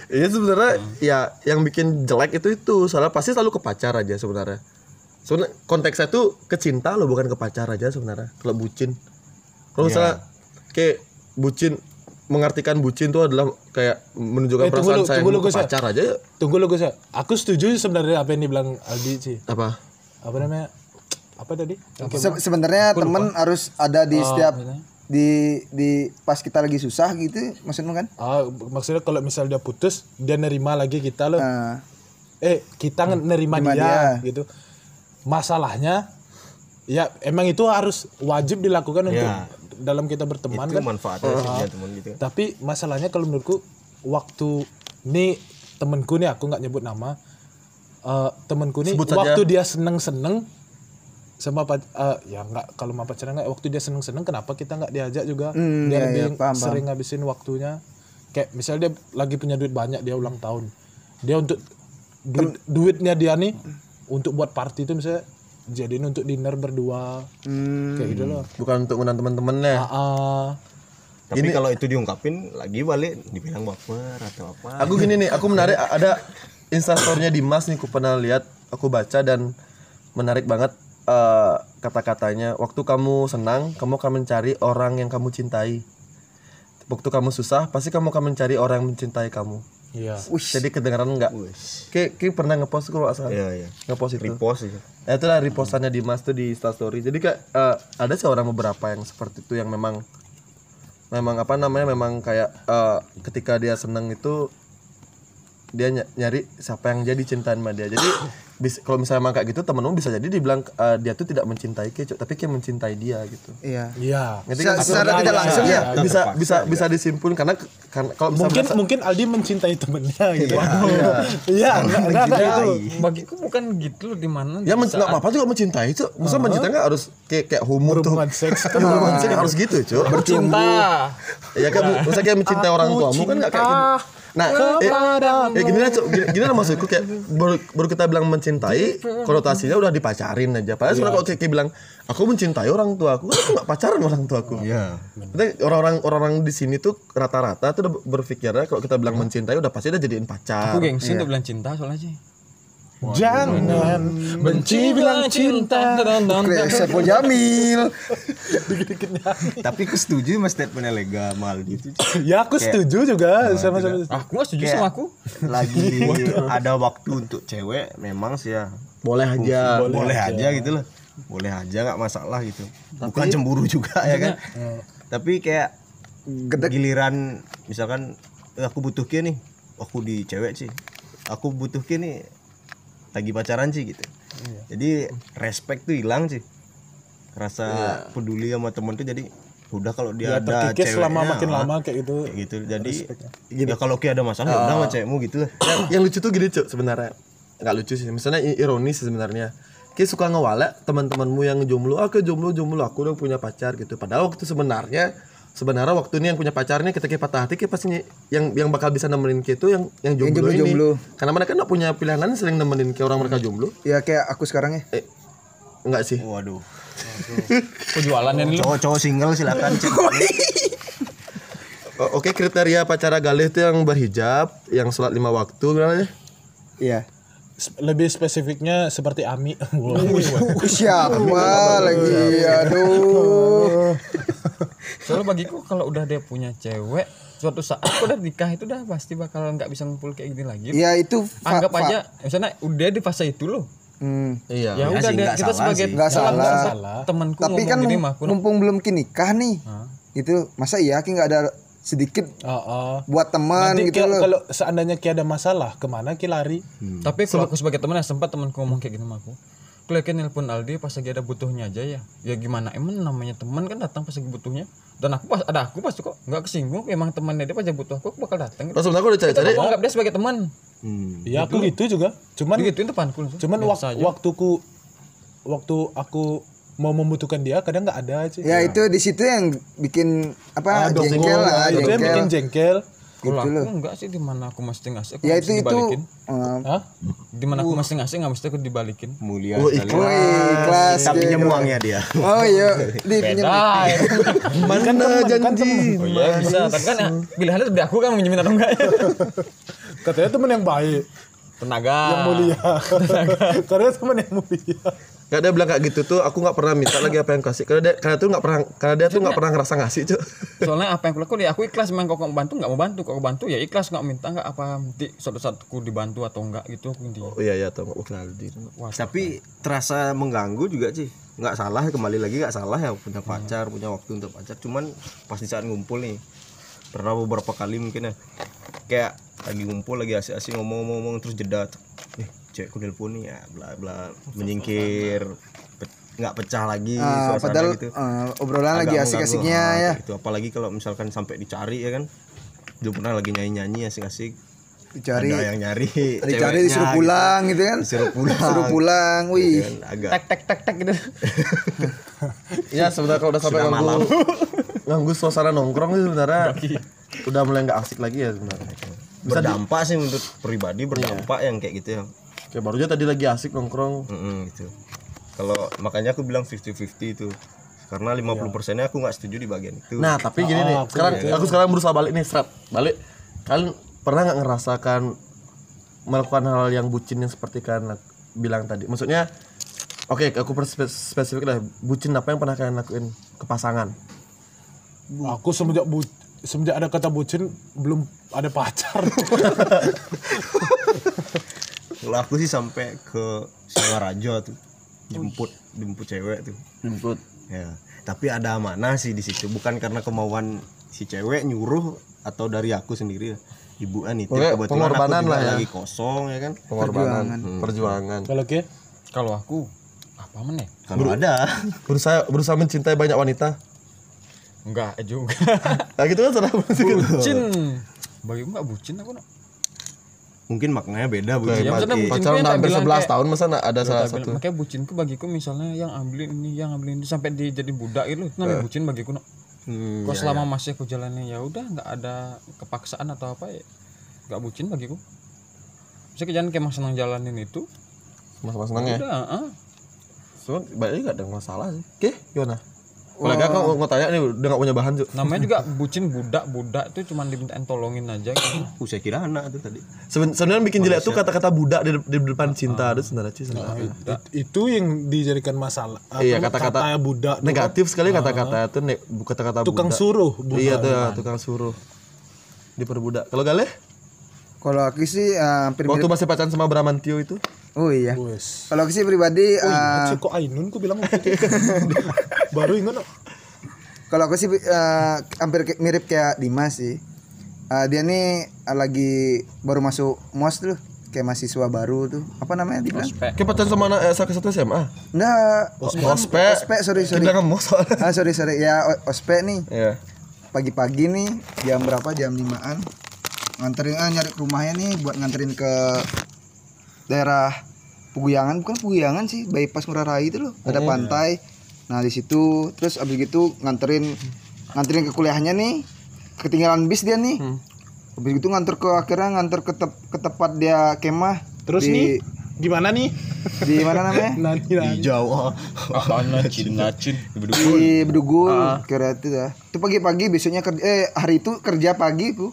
Iya sebenarnya ya yang bikin jelek itu itu soalnya pasti selalu ke pacar aja sebenarnya. Sebenarnya konteksnya tuh ke cinta loh bukan ke pacar aja sebenarnya. Kalau bucin. Kalau misalnya kayak bucin mengartikan bucin tuh adalah kayak menunjukkan Eh, tunggu perasaan lu, sayang tunggu lu, ya. pacar aja ya. Tunggu lu Gus ya. Aku setuju sebenarnya apa yang dibilang Aldi sih. apa? Apa namanya? Apa tadi? Se- sebenarnya teman harus ada di setiap di di pas kita lagi susah gitu maksudmu kan Ah, maksudnya kalau misal dia putus, dia nerima lagi kita loh. Nah, eh kita nge- nerima Nerima dia, dia. gitu masalahnya ya emang itu harus wajib dilakukan untuk Ya. Dalam kita berteman Itu kan? manfaatnya sih punya teman gitu. tapi masalahnya kalau menurutku waktu ini temenku nih aku nggak nyebut nama eh temenku nih Sebut saja. waktu dia seneng seneng sama eh, ya nggak kalau sama pacaran nggak waktu dia seneng seneng kenapa kita nggak diajak juga? Hmm, dia iya, lebih iya, paham, sering ngabisin waktunya. Kayak misalnya dia lagi punya duit banyak dia ulang tahun. Dia untuk duit, duitnya dia nih untuk buat party itu misalnya jadiin untuk dinner berdua hmm, kayak gitu loh Bukan untuk undang teman-temannya. Ah, ah. Tapi kalau itu diungkapin lagi balik dibilang baper atau apa. Aku gini nih, aku menarik ada instastorynya Dimas nih, aku pernah lihat, aku baca dan menarik banget eh, kata-katanya. Waktu kamu senang, kamu akan mencari orang yang kamu cintai. Waktu kamu susah, pasti kamu akan mencari orang yang mencintai kamu. Iya Jadi kedengaran nggak? Wis. Kayak, kayak pernah ngepost kalau salah. Iya iya. Ngepost itu. Repost gitu. Nah, itulah repostannya Dimas tuh di Instastory. Jadi kayak eh, ada sih orang beberapa yang seperti itu yang memang memang apa namanya memang kayak eh, ketika dia seneng itu dia ny- nyari siapa yang jadi cintaan sama dia jadi bis, kalau misalnya emang kayak gitu temenmu bisa jadi dibilang eh, dia tuh tidak mencintai Ki, Cuk, tapi Ki mencintai dia gitu. Iya. Iya. Ngerti Secara, kan? secara tidak langsung ya. bisa bisa bisa disimpulkan karena karena kalau misalnya Mungkin merasa- mungkin Aldi mencintai temennya gitu. Iya, enggak enggak enggak itu. bagiku bukan gitu loh di mana ya di men- nggak apa-apa juga mencintai cuk. Masa mencintai nggak harus kayak kayak homo tuh? Hubungan seks. hubungan seks harus gitu cuk. Cinta ya kan? Misalnya kayak mencintai orang tuamu kan nggak kayak gitu nah eh, ya gini lah gini, gini lah maksudku? Kayak baru, baru kita bilang mencintai konotasinya udah dipacarin aja. Padahal sebenarnya kalau kayak, bilang aku mencintai orang tuaku. Kan aku nggak pacaran sama orang tuaku. Iya. Tapi orang-orang orang-orang di sini tuh rata-rata tuh udah berpikirnya kalau kita bilang mencintai udah pasti udah jadiin pacar. aku gengsi untuk bilang cinta soalnya sih Jangan benci bilang cinta. Saiful Jamil. Tapi aku setuju mas statementnya lega mal gitu. Ya aku setuju juga sama sama. aku nggak setuju sama aku Lagi ada waktu untuk cewek memang sih ya. Boleh aja. Boleh, aja. gitu loh. Boleh aja nggak masalah gitu. Bukan cemburu juga ya kan. Tapi kayak Gedek. giliran misalkan eh, aku butuh kia nih. Aku di cewek sih. Aku butuh kia nih lagi pacaran sih gitu. Jadi respect tuh hilang sih. Rasa peduli sama temen tuh jadi udah kalau dia Ya ada terkikis selama ceweknya, makin ah, lama kayak gitu. kayak gitu. Jadi ya. kalau kayak ada masalah ya udah sama cewekmu gitu lah. Yang, yang lucu tuh gini cuk sebenarnya. Nggak lucu sih misalnya ironis sebenarnya. Ki suka ngewalek teman-temanmu yang jomblo aku jomblo jomblo aku udah punya pacar gitu. Padahal waktu itu sebenarnya sebenarnya waktu ini yang punya pacar nih ketika patah hati Ki pasti yang yang bakal bisa nemenin Ki itu yang yang jomblo, ini jomblo-jomblo. karena mereka nggak punya pilihan lain sering nemenin Ki orang mereka jomblo Ya kayak aku sekarang ya. eh enggak sih waduh penjualan ini lu cowok-cowok single silakan cek Oke kriteria pacar galih itu yang berhijab, yang sholat lima waktu gimana ya? Iya. Lebih spesifiknya seperti Ami. Siapa lagi? Aduh. soalnya bagiku kalau udah dia punya cewek suatu saat udah nikah itu udah pasti bakal nggak bisa ngumpul kayak gini lagi Ya itu anggap aja misalnya udah di fase itu loh Hmm. Iya. ya udah sih, deh nggak kita salah sebagai. Nggak salah. tempat temanku Tapi kan gini mumpung belum nikah nih. Itu masa iya Ki nggak ada sedikit Oh, oh. buat teman Nanti gitu loh. kalau seandainya Ki ada masalah, ke mana Ki lari? tapi kalau aku sebagai teman ya sempat temanku ngomong kayak gini sama aku yakin nelpon Aldi pas lagi ada butuhnya aja ya ya gimana emang namanya teman kan datang pas lagi butuhnya dan aku pas ada aku pasti kok nggak kesinggung emang temannya dia pas dia butuh aku aku bakal datang gitu. Terus sebenarnya aku udah cari-cari Aku anggap dia sebagai teman Hmm. Ya aku gitu juga. Cuman digituin depanku langsung. cuman wak- aja. waktuku waktu aku mau membutuhkan dia kadang nggak ada aja. Ya itu di situ yang bikin apa Ah, jengkel lah, itu yang bikin jengkel. Gitu aku loh. enggak sih di mana aku mesti ngasih aku Ya mesti itu itu dibalikin. eh, Hah? di mana aku mesti ngasih nggak mesti aku dibalikin. Mulia Oh, sekali. ikhlas. Wih, kelas sapinya gitu. muangnya dia. Oh iya, di beda. Mana janji? oh iya bisa. Tapi kan ya, pilihannya dari aku kan minjemin atau enggak. Katanya teman yang baik, tenaga. Yang mulia. Katanya teman yang mulia. Gak dia bilang kayak gitu tuh, aku nggak pernah minta lagi apa yang kasih. Karena dia, karena tuh nggak pernah, karena dia tuh nggak pernah ngerasa ngasih cuy. soalnya apa yang aku lakukan ya aku ikhlas memang mau bantu nggak mau bantu kalau bantu ya ikhlas nggak minta nggak apa nanti suatu saat aku dibantu atau enggak gitu aku intinya Oh iya iya tuh nggak kenal di. Wah, tapi terasa mengganggu juga sih nggak salah kembali lagi nggak salah ya punya pacar punya waktu untuk pacar cuman pas di saat ngumpul nih pernah beberapa kali mungkin ya kayak lagi ngumpul lagi asik-asik ngomong-ngomong terus jeda eh cewekku nelpon nih ya bla bla menyingkir pe- nggak pecah lagi Ah, suasana padahal gitu eh, obrolan Agak lagi asik-asiknya Ah, ya. gitu apalagi kalau misalkan sampai dicari ya kan dulu pernah lagi nyanyi-nyanyi asik-asik Dicari, ada yang nyari dicari disuruh gitu. pulang gitu kan. disuruh pulang Suruh pulang, wih. Kan agak tek tek tek tek gitu Ya sebenarnya kalau udah sampai Sudah malam. ganggu, suasana nongkrong itu sebenarnya udah mulai nggak asik lagi ya sebenarnya. berdampak sih untuk pribadi berdampak yang kayak gitu ya Kayak baru aja tadi lagi asik nongkrong. Mm-mm, gitu kalau makanya aku bilang 50-50 itu karena 50 persennya aku nggak setuju di bagian itu Nah tapi gini nih, sekarang aku sekarang berusaha balik nih, Strat. Balik. Kalian pernah nggak ngerasakan melakukan hal yang bucin yang seperti kalian bilang tadi? Maksudnya, oke, aku perspe- spesifik lah. Bucin apa yang pernah kalian lakuin ke pasangan? Aku semenjak bu semenjak ada kata bucin belum ada pacar. kalau aku sih sampai ke Singaraja tuh jemput jemput cewek tuh. Jemput. ya tapi ada mana sih di situ. Bukan karena kemauan si cewek nyuruh atau dari aku sendiri. Ya. ibu kan nitip Pokoknya kebetulan pengorbanan aku lah ya. lagi kosong ya kan? Pengorbanan perjuangan. Kalau ke kalau aku apa meneh? Kalau ada. berusaha berusaha mencintai banyak wanita. Enggak juga. Nah gitu kan salah bucin. bagi enggak bucin aku nak mungkin maknanya beda bu Ya, maksudnya bucin pacaran udah hampir bilang 11 kayak- tahun masa ada salah Tak bilang, satu? Makanya bucinku bagiku misalnya yang ambilin ini yang ambilin ini sampai dia jadi budak itu itu namanya bucin bagiku nak Hmm, kok selama masih aku jalani ya udah nggak ada kepaksaan atau apa ya nggak bucin bagiku. Saya jangan kayak emang senang jalanin itu. Mas-mas seneng ya? Udah ah. Cuman banyak nggak ada masalah sih. Oke, gimana? Kalau enggak kan mau tanya nih udah nggak punya bahan Cuk. namanya juga bucin budak budak itu cuma dimintain tolongin aja gitu. uh, saya kira anak tuh tadi Seben- Sebenarnya bikin jelek tuh kata-kata budak di, di depan cinta ada sebenarnya sih sebenarnya. it- itu yang dijadikan masalah. Apa, Iya, kata-kata kata budak tuh Negatif sekali kata-kata itu kata-kata tukang budak. suruh. bukan. Iya tuh tukang suruh. Diperbudak. Kalau Gale? Kalau aku sih eh, hampir Waktu mirip. masih pacaran sama Bramantio itu? Oh iya. Kalau aku sih pribadi Oh, eh, ingat sih kok Ainun ku bilang. Baru ingat. no. Kalau aku sih eh, hampir mirip kayak Dimas sih. Eh, dia nih eh, lagi baru masuk mos tuh, kayak mahasiswa baru tuh. Apa namanya dibilang? Ospek. Kayak pacaran sama anak eh, satu satu SMA. Enggak. Ospek. Ospek, sorry sorry. Kita ngomong soalnya. Ah sorry sorry ya ospek nih. Iya. Pagi-pagi nih jam berapa? Jam 5-an. Nganterin ah, nyari ke rumahnya nih buat nganterin ke daerah Puguyangan, bukan Puguyangan sih, bypass Ngurah Rai itu loh. Ada pantai. Nah, di situ terus abis gitu nganterin nganterin ke kuliahnya nih. Ketinggalan bis dia nih. Habis itu nganter ke akhirnya nganter ke, tep- ke tempat dia kemah. Terus di, nih gimana nih? di mana namanya? Nanti nanti. Jawa Apaan nacin nacin di Bedugul kira itu ya itu pagi-pagi besoknya kerja eh hari itu kerja pagi ku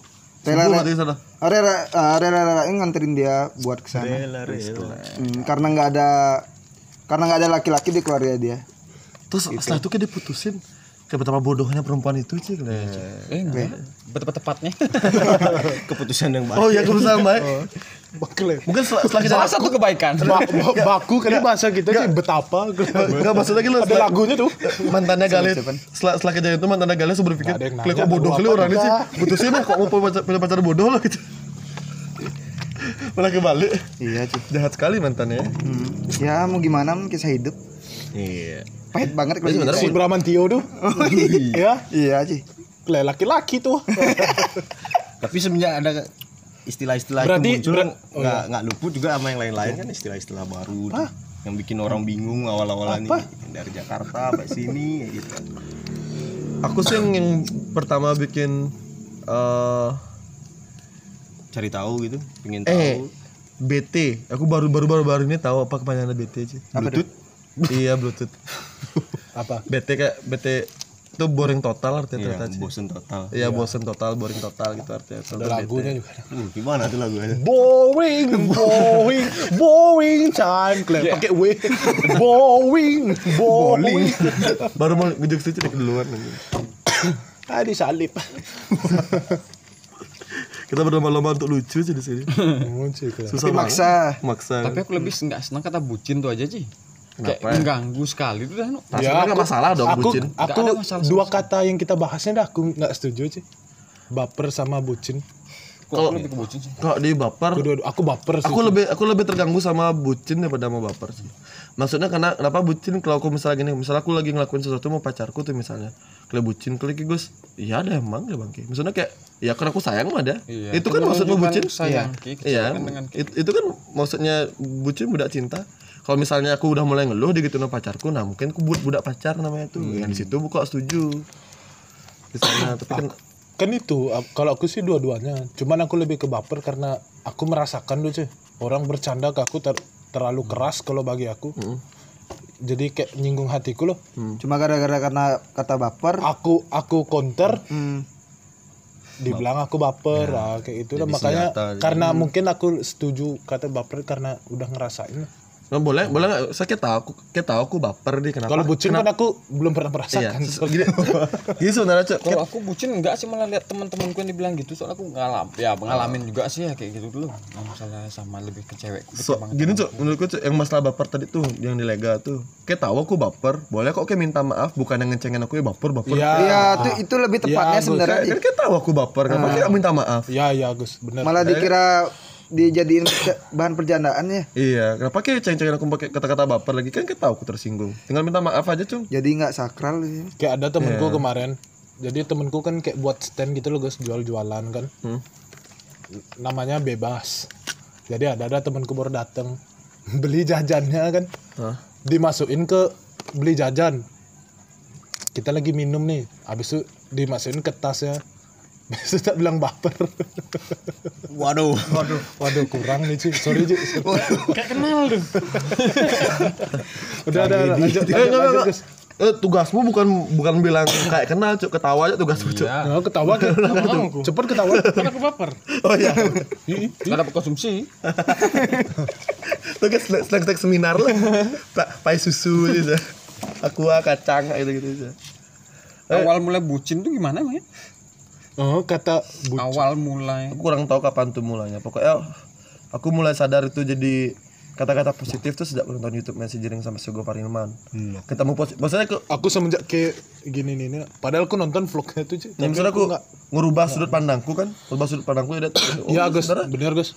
rela sana. rela rela rela nganterin dia buat ke sana Hmm, karena nggak ada karena nggak ada laki-laki di keluarga dia Terus setelah itu kayak diputusin. Kayak betapa bodohnya perempuan itu sih. eh enggak. Tepat tepatnya keputusan yang baik. Oh iya kebetulan baik. Bakle. Mungkin setelah, setelah kita salah satu kebaikan. Ba- ba- baku kan bahasa kita sih betapa. Enggak maksudnya gitu Ada lagunya tuh. mantannya Galet setelah setelah kejadian itu mantannya Galet sudah berpikir "Kle, kok bodoh lu kali orang ini sih juga?" putusin lah kok mau punya pacar, bodoh lah gitu. Malah kebalik. Iya cuy jahat sekali mantannya. Hmm. ya mau gimana mungkin kisah hidup iya. Pahit banget kalau sebenarnya Si Bramantio tuh. ya, iya. sih le- laki-laki tuh. tapi semenjak ada istilah-istilah itu Berarti- muncul ber- oh, nggak nggak luput juga sama yang lain-lain kan istilah-istilah baru tuh, yang bikin orang bingung awal-awal nih dari Jakarta sampai sini gitu. Aku sih yang, yang pertama bikin eh cari tahu gitu pengen eh tahu. BT aku baru baru baru baru ini tahu apa kepanjangan BT sih Bluetooth iya Bluetooth Apa? BT kayak BT itu boring total artinya iya ternyata bosen total iya bosen total boring total gitu artinya Ada lagunya BT. juga. uh, gimana tuh lagunya Boring, boring, boring time. Kle, pakai W. Boring, boring. baru mau ngejuk situ deh duluan anjing. Tadi salib. kita berlomba-lomba untuk lucu sih di sini susah tapi maksa maksa tapi aku lebih nggak senang kata bucin tuh aja sih kayak mengganggu sekali tuh dah. Nah, sebenarnya nggak masalah dong aku, bucin. Aku masalah dua kata yang kita bahasnya dah aku nggak setuju sih. Baper sama bucin. kok aku lebih ke bucin sih Kalau di baper, Kedua, aku baper sih. aku lebih aku lebih terganggu sama bucin daripada sama baper sih. Maksudnya karena kenapa bucin kalau aku misalnya gini, misalnya aku lagi ngelakuin sesuatu mau pacarku tuh misalnya, kalau bucin klik Gus, iya ada emang ya bangke. Maksudnya kayak ya karena aku sayang mah ada. Iya, itu kan maksudnya bucin. sayang, Ki, Iya. kecelakaan dengan It- itu kan maksudnya bucin budak cinta. Kalau misalnya aku udah mulai ngeluh digituin sama pacarku, nah mungkin aku buat budak pacar namanya tuh. Yang di situ buka setuju. Di sana, tapi kan kan itu kalau aku sih dua-duanya. Cuman aku lebih ke baper karena aku merasakan dulu sih. Orang bercanda ke aku ter- terlalu keras kalau bagi aku. Jadi kayak nyinggung hatiku loh. cuma gara-gara karena kata baper Aku aku counter hmm, dibilang aku baper ah, kayak itu lah makanya senjata. karena mungkin aku setuju kata baper karena udah ngerasain Nah, boleh boleh nggak saya kayak tahu aku kayak tahu aku baper nih kenapa Kalau bucin kenapa? kan aku belum pernah iya merasakan. Terus gini gini sebenarnya cok Kalau aku bucin enggak sih malah lihat teman-temanku yang dibilang gitu soalnya aku ngalam ya pengalamin juga sih ya kayak gitu dulu Nah, masalah sama lebih ke cewek So, gini cok, menurutku cok, yang masalah baper tadi tuh, yang di lega tuh, kayak tahu aku baper, boleh kok kayak minta maaf, bukan yang ngecengin aku ya baper baper. Iya. Iya, itu itu lebih tepatnya Gus. sebenarnya. Kan kayak tahu aku baper, kenapa kayak minta maaf? Ya ya Gus, benar. Malah dikira dijadiin bahan percandaan ya. Iya, kenapa kayak ceng-cengin aku pakai kata-kata baper lagi? Kan tahu aku tersinggung. Tinggal minta maaf aja cung. Jadi nggak sakral gitu. Kayak ada temenku kemarin. Jadi temenku kan kayak buat stand gitu loh Gus, jual-jualan kan. Hmm. Namanya bebas. Jadi ada ada temenku baru datang beli jajannya kan. Hah? Dimasukin ke beli jajan. Kita lagi minum nih. Habis itu dimasukin ke tasnya. Itu tak bilang baper. Waduh. Waduh, waduh kurang nih Ci. Sorry Ci. kayak kenal tuh Udah ada lanjut, Eh, enggak, enggak. Eh, tugasmu bukan bukan bilang kayak kenal cuk, ketawa aja tugasmu cuk. iya Nah, ketawa kan? Cepet ketawa. Kan aku baper. Oh iya. nggak dapat konsumsi Tugas snack-snack seminar lah. Pak pai susu gitu. Aqua kacang gitu gitu. awal mulai bucin tuh gimana emang ya Oh, kata bu awal mulai Aku kurang tahu kapan tuh mulanya. Pokoknya aku mulai sadar itu jadi kata-kata positif tuh sejak nonton YouTube messaging sama Sugo Parilman. Ketemu positif. Maksudnya aku aku semenjak kayak gini nih, nih padahal aku nonton vlognya tuh. Ya, Tapi misalnya aku nggak- ngerubah sudut pandangku kan, ngerubah sudut pandangku ya, oh, Iya Gus, bener Gus.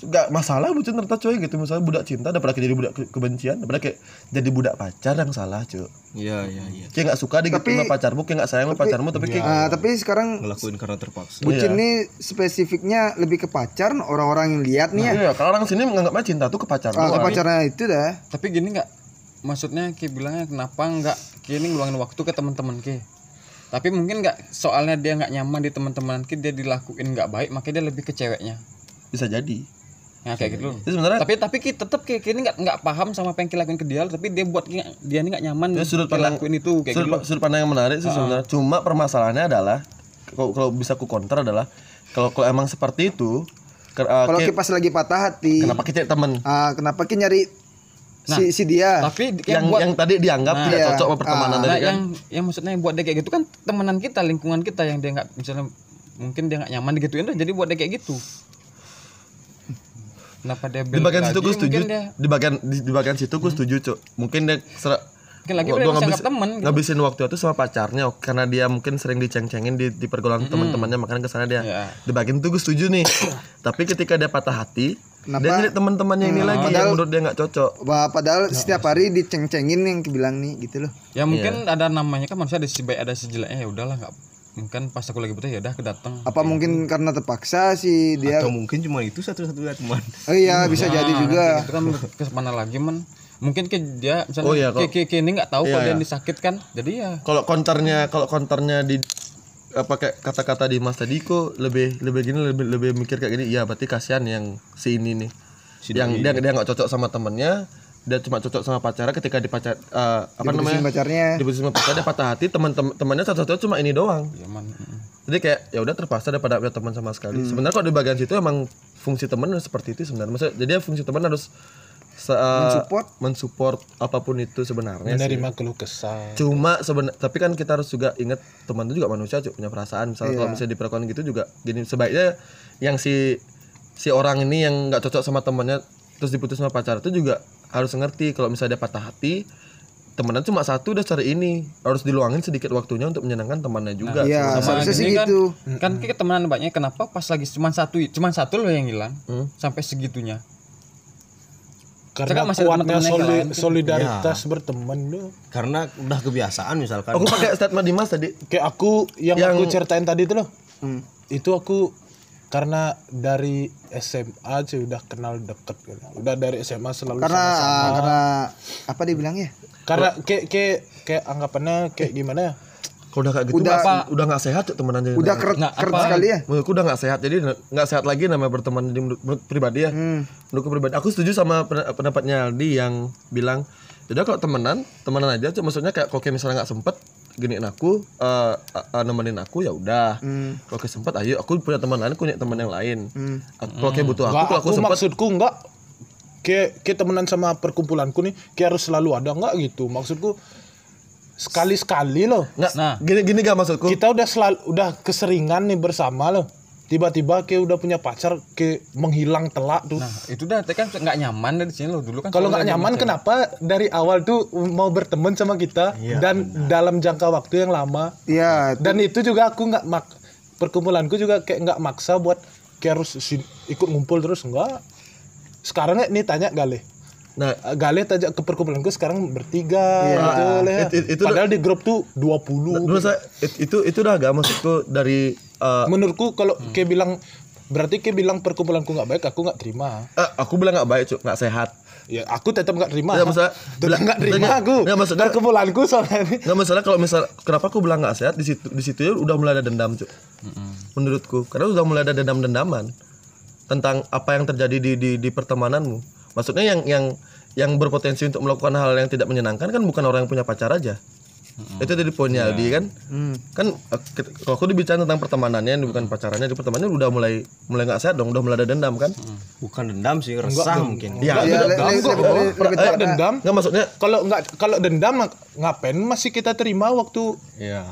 Nggak masalah bucin ternyata coy gitu. Misalnya budak cinta daripada kayak jadi budak ke- kebencian daripada kayak jadi budak pacar yang salah cuy. Iya iya iya. kayak nggak suka digituin Tapi- sama pacarmu kayak nggak sayang sama pacarmu tapi kayak Ah, tapi sekarang Ngelakuin karena terpaksa. bucin nih spesifiknya lebih ke pacar orang-orang yang lihat nih ya. iya kalau orang sini menganggapnya cinta tuh ke pacar Ah, ke pacarnya itu dah. tapi gini nggak? Maksudnya kayak bilangnya kenapa nggak? Kini ngeluangin waktu ke teman-teman ke tapi mungkin nggak soalnya dia nggak nyaman di teman-teman ke dia dilakuin nggak baik makanya dia lebih ke ceweknya. Bisa jadi ya kayak gitu. Itu sebenarnya tapi tapi kita tetap kayak kini nggak nggak paham sama apa yang kita lakuin ke dia tapi dia buat dia ini nggak nyaman itu sudut pandang lakuin itu kayak sudut, gitu sudut pandang yang menarik sih sebenarnya. Cuma permasalahannya adalah kalau kalau bisa ku counter adalah kalau kalau emang seperti itu uh, Kalau kita pas lagi patah hati, kenapa kita temen? ah, kenapa kita nyari si si dia? tapi yang yang buat yang tadi dianggap tidak iya. cocok sama pertemanan nah, tadi kan? yang yang maksudnya yang buat dia kayak gitu kan temenan kita lingkungan kita yang dia nggak misalnya mungkin dia nggak nyaman digituin dah jadi buat dia kayak gitu kenapa dia di bagian situ gue setuju mungkin dia di bagian di, di bagian situ gue setuju cok mungkin dia serak mungkin lagi Gua- dia gua ngabis- temen gitu. ngabisin waktu itu sama pacarnya karena dia mungkin sering diceng-cengin di, di pergaulan teman-temannya makanya ke sana dia Iya. di bagian itu gue setuju nih tapi ketika dia patah hati Kenapa? dia nyari teman-temannya ini lagi yang menurut dia nggak cocok Wah, padahal setiap hari diceng-cengin yang bilang nih gitu loh. ya mungkin Iya. ada namanya kan manusia ada si baik ada si jeleknya ya udahlah nggak mungkin pas aku lagi butuh ya udah aku datang Apa mungkin karena terpaksa sih dia? Atau mungkin cuma itu satu-satunya teman. Oh iya, bisa jadi juga. itu kan ke mana lagi man mungkin ke dia misalnya Oh iya, ke, ke, ke ini nggak tahu Iya, kalau dia iya. disakitkan jadi ya. Kalau konternya kalau konternya di apa kayak kata-kata di Mas tadi kok lebih lebih gini lebih lebih mikir kayak gini iya berarti kasihan yang si ini nih. Yang dia dia nggak cocok sama temennya dia cuma cocok sama pacarnya ketika di pacar eh, apa namanya pacarnya. diputusin sama pacarnya patah hati teman-teman temannya satu-satunya cuma ini doang ya man mm. jadi kayak ya udah terpaksa daripada punya teman sama sekali sebenarnya kalau di bagian situ emang fungsi teman seperti itu sebenarnya maksudnya jadi fungsi teman harus se- eh, Mensupport. mensupport apa pun itu sebenarnya. Menerima keluh kesah. Cuma sebenarnya tapi kan kita harus juga ingat teman itu juga manusia Cuk, punya perasaan. Misalnya kalau misalnya diperlakukan gitu juga gini sebaiknya yang si si orang ini yang nggak cocok sama temannya terus diputus sama pacar itu juga harus ngerti kalau misalnya dia patah hati temenan cuma satu udah cari ini harus diluangin sedikit waktunya untuk menyenangkan temannya juga. Iya, sama seharusnya sih kan, gitu. kan kita temenan banyak kenapa pas lagi cuma satu cuma satu loh yang hilang Hmm. sampai segitunya Karena Cakap masih ada kuatnya soli- solidaritas berteman tuh. Karena udah kebiasaan misalkan. Aku pakai statement Dimas tadi. Kayak aku yang, Yang- aku ceritain tadi itu loh. Hmm. Itu aku karena dari SMA sih udah kenal deket kan. Udah dari SMA selalu Karena sama-sama. ah, karena apa dibilangnya? Karena kayak kayak kayak anggapannya kayak gimana ya? Kalau udah kayak gitu Udah- udah udah nggak sehat Cuk, temenan jadi. Udah keret Nah, keret apa? sekali ya. Menurutku udah nggak sehat jadi nggak sehat lagi namanya berteman jadi menurut, menurut pribadi ya. Hmm. Menurutku pribadi aku setuju sama pen- pendapatnya Aldi yang bilang jadi kalau temenan temenan aja Cuk. maksudnya kayak kalau kayak misalnya nggak sempet giniin aku eh, eh, nemenin aku ya udah Hmm. kalau kayak sempet ayo aku punya teman lain aku punya teman yang lain Hmm. Kalau kayak butuh aku Enggak, kalau aku, aku sempet maksudku enggak kayak kayak temenan sama perkumpulanku nih kayak harus selalu ada nggak gitu maksudku sekali sekali loh Nggak, Nah. gini gini gak maksudku? kita udah selalu udah keseringan nih bersama loh tiba-tiba kayak udah punya pacar kayak menghilang telak tuh. Nah, itu dah kan nggak nyaman dari sini lo dulu kan. kalau nggak nyaman kenapa dari awal tuh mau berteman sama kita dan dalam jangka waktu yang lama? Iya, dan itu juga aku nggak mak perkumpulanku juga kayak nggak maksa buat kayak harus ikut ngumpul terus enggak sekarang nih tanya Gale Nah, Gale tanya ke perkumpulanku sekarang bertiga gitu Leh. It- it- itu padahal di grup tuh 20 menurut saya it- itu itu udah gak maksudku dari eh, menurutku kalau kayak bilang berarti kayak bilang perkumpulanku nggak baik aku nggak terima eh, aku bilang nggak baik, Cuk, nggak sehat. ya aku tetap nggak terima Ya, maksudnya- tetap nggak terima Nggak, aku nggak, maksudnya- perkumpulanku soalnya ini Nggak masalah kalau misal kenapa aku bilang nggak sehat di situ di situ ya udah mulai ada dendam, Cuk. Menurutku, karena udah mulai ada dendam-dendaman tentang apa yang terjadi di di, di pertemananmu. Maksudnya yang yang yang berpotensi untuk melakukan hal yang tidak menyenangkan kan bukan orang yang punya pacar aja. Itu dari poinnya Aldi kan. Kan eh, kalau aku dibicara tentang pertemanannya bukan pacarannya, di pertemanannya udah mulai mulai nggak sehat dong, udah mulai ada dendam kan. Bukan dendam sih, resah mungkin. Ya, Iya, itu le- dendam kok. Eh, dendam Nggak maksudnya kalau nggak kalau dendam ng- ngapain masih kita terima waktu Iya.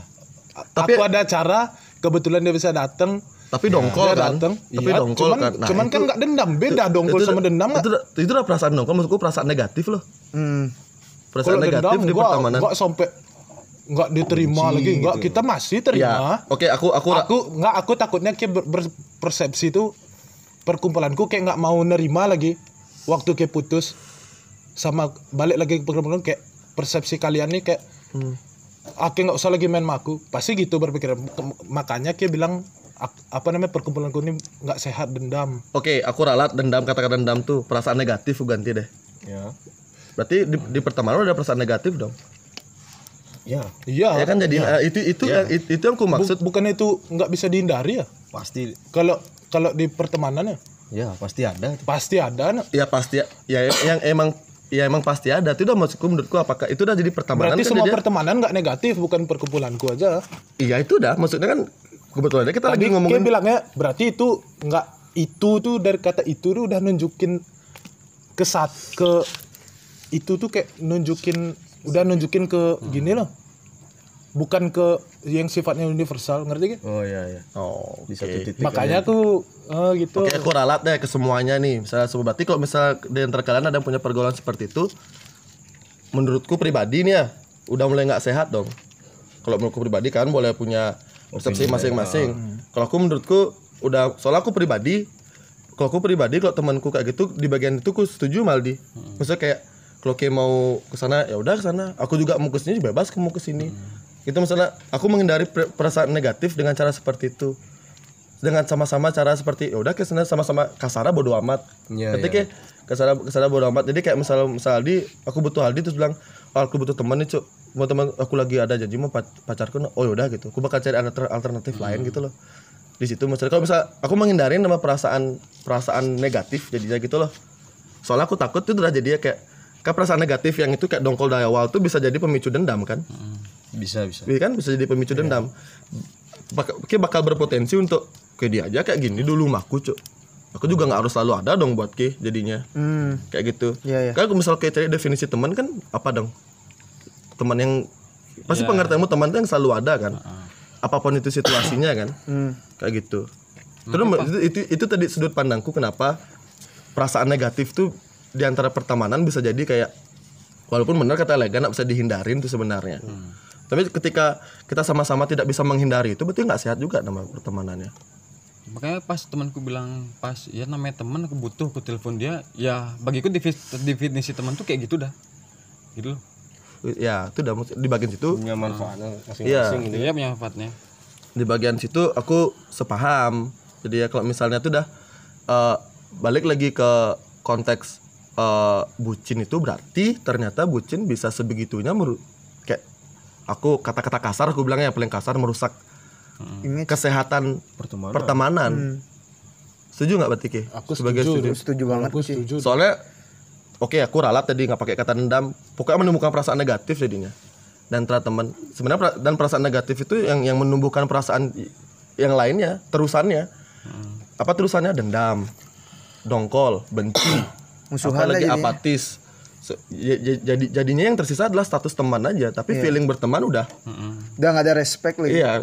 Tapi- aku ada acara kebetulan dia bisa datang tapi dongkol dia kan. datang Tapi Iya, dongkol cuman, kan. Nah, cuman kan itu- nggak dendam beda dongkol itu- sama dendam itu, udah- itu udah perasaan dongkol maksudku perasaan negatif loh Hmm. perasaan kalau negatif dendam di gua pertemanan nggak sampai nggak diterima lagi. Nggak kita masih terima. Ya oke aku aku aku nggak aku takutnya kayak ber- berpersepsi tuh perkumpulanku kayak nggak mau nerima lagi waktu kayak putus. Sama balik lagi ke perkumpulan kayak persepsi kalian nih kayak Hmm. aku nggak usah lagi main sama aku. Pasti gitu berpikiran. Ke- makanya kayak bilang apa namanya perkumpulanku ini nggak sehat dendam. Oke aku ralat dendam kata-kata dendam tuh perasaan negatif ganti deh. Ya. berarti di, di pertemanan udah perasaan negatif dong Ya, iya. Ya kan jadi eh, itu itu yang itu, itu yang aku Bu- maksud. bukan itu nggak bisa dihindari ya? Pasti. Kalau kalau di pertemanan ya ya pasti ada. pasti ada nah. ya pasti ya yang emang ya emang pasti ada. Itu udah maksudku menurutku apakah itu udah jadi pertemanan berarti kan semua jadi- pertemanan nggak negatif bukan perkumpulanku aja. Iya itu udah. Maksudnya kan kebetulan kita lagi Tadi ngomongin kayak bilangnya berarti itu nggak itu tuh dari kata itu tuh udah nunjukin ke saat ke itu tuh kayak nunjukin udah nunjukin ke gini loh bukan ke yang sifatnya universal ngerti kan Oh iya iya. oh Di satu titik. makanya tuh eh, gitu Oke, aku ralat deh ke semuanya nih. Misalnya berarti kalau misal di antara kalian ada yang punya pergaulan seperti itu, menurutku pribadi nih ya, udah mulai nggak sehat dong. Kalau menurutku pribadi kan boleh punya persepsi masing-masing. Kalau aku menurutku udah soalnya aku pribadi, kalau aku pribadi kalau temanku kayak gitu di bagian itu aku setuju Maldi. Maksudnya kayak kalau kayak mau ke sana ya udah ke sana. Aku juga mau ke sini bebas mau ke sini. Itu misalnya aku menghindari per- perasaan negatif dengan cara seperti itu dengan sama-sama cara seperti ya udah ke sana sama-sama kasara bodo amat. Iya, Ketika kasara kasara bodo amat. Jadi kayak misal misal Aldi, aku butuh Aldi terus bilang, oh, aku butuh teman nih cuk. Mau teman aku lagi ada janji mau pac- pacarku. Oh ya udah gitu. Aku bakal cari alter- alternatif lain gitu loh. Di situ misalnya kalau misal aku menghindari nama perasaan perasaan negatif jadinya gitu loh. Soalnya aku takut itu udah jadi kayak kayak perasaan negatif yang itu kayak dongkol dari awal tuh bisa jadi pemicu dendam kan? Bisa bisa. Iya kan bisa jadi pemicu dendam. Bakal, kayak bakal berpotensi untuk kayak dia aja kayak gini dulu mah aku cuk. Aku juga nggak harus selalu ada dong buat Ki jadinya. Hmm. Kayak gitu. Iya, iya. Kan kalau misal kayak cari definisi teman kan apa dong? Teman yang pasti pengertianmu teman tuh yang selalu ada kan. Apa pun itu situasinya kan. Hmm. Kayak gitu. Terus itu, itu itu tadi sudut pandangku kenapa perasaan negatif tuh di antara pertemanan bisa jadi kayak walaupun benar kata Lega nggak bisa dihindarin tuh sebenarnya. Tapi ketika kita sama-sama tidak bisa menghindari itu berarti nggak sehat juga nama pertemanannya. makanya pas temanku bilang pas ya namanya teman aku butuh aku telepon dia ya bagiku definisi, definisi teman tuh kayak gitu dah gitu loh Ya itu udah di bagian situ Punya manfaatnya Iya. masing-masing gitu. dia punya manfaatnya di bagian situ aku sepaham. Jadi ya kalau misalnya tuh udah eh, balik lagi ke konteks eh, bucin itu berarti ternyata bucin bisa sebegitunya meru- kayak aku kata-kata kasar aku bilangnya yang paling kasar merusak Image. kesehatan Pertemanan. pertemanan. Setuju nggak berarti Ki? Aku Sebagai setuju, setuju. Setuju banget aku sih. setuju Soalnya oke aku ralat tadi nggak pakai kata dendam. Pokoknya menemukan perasaan negatif jadinya. Dan teman sebenarnya dan perasaan negatif itu yang yang menumbuhkan perasaan yang lainnya, terusannya. Apa terusannya? Dendam, dongkol, benci. Musuhan apalagi jadinya. apatis So, ya- ya- jadi jadinya yang tersisa adalah status teman aja tapi feeling berteman udah Udah nggak ada respect lagi. iya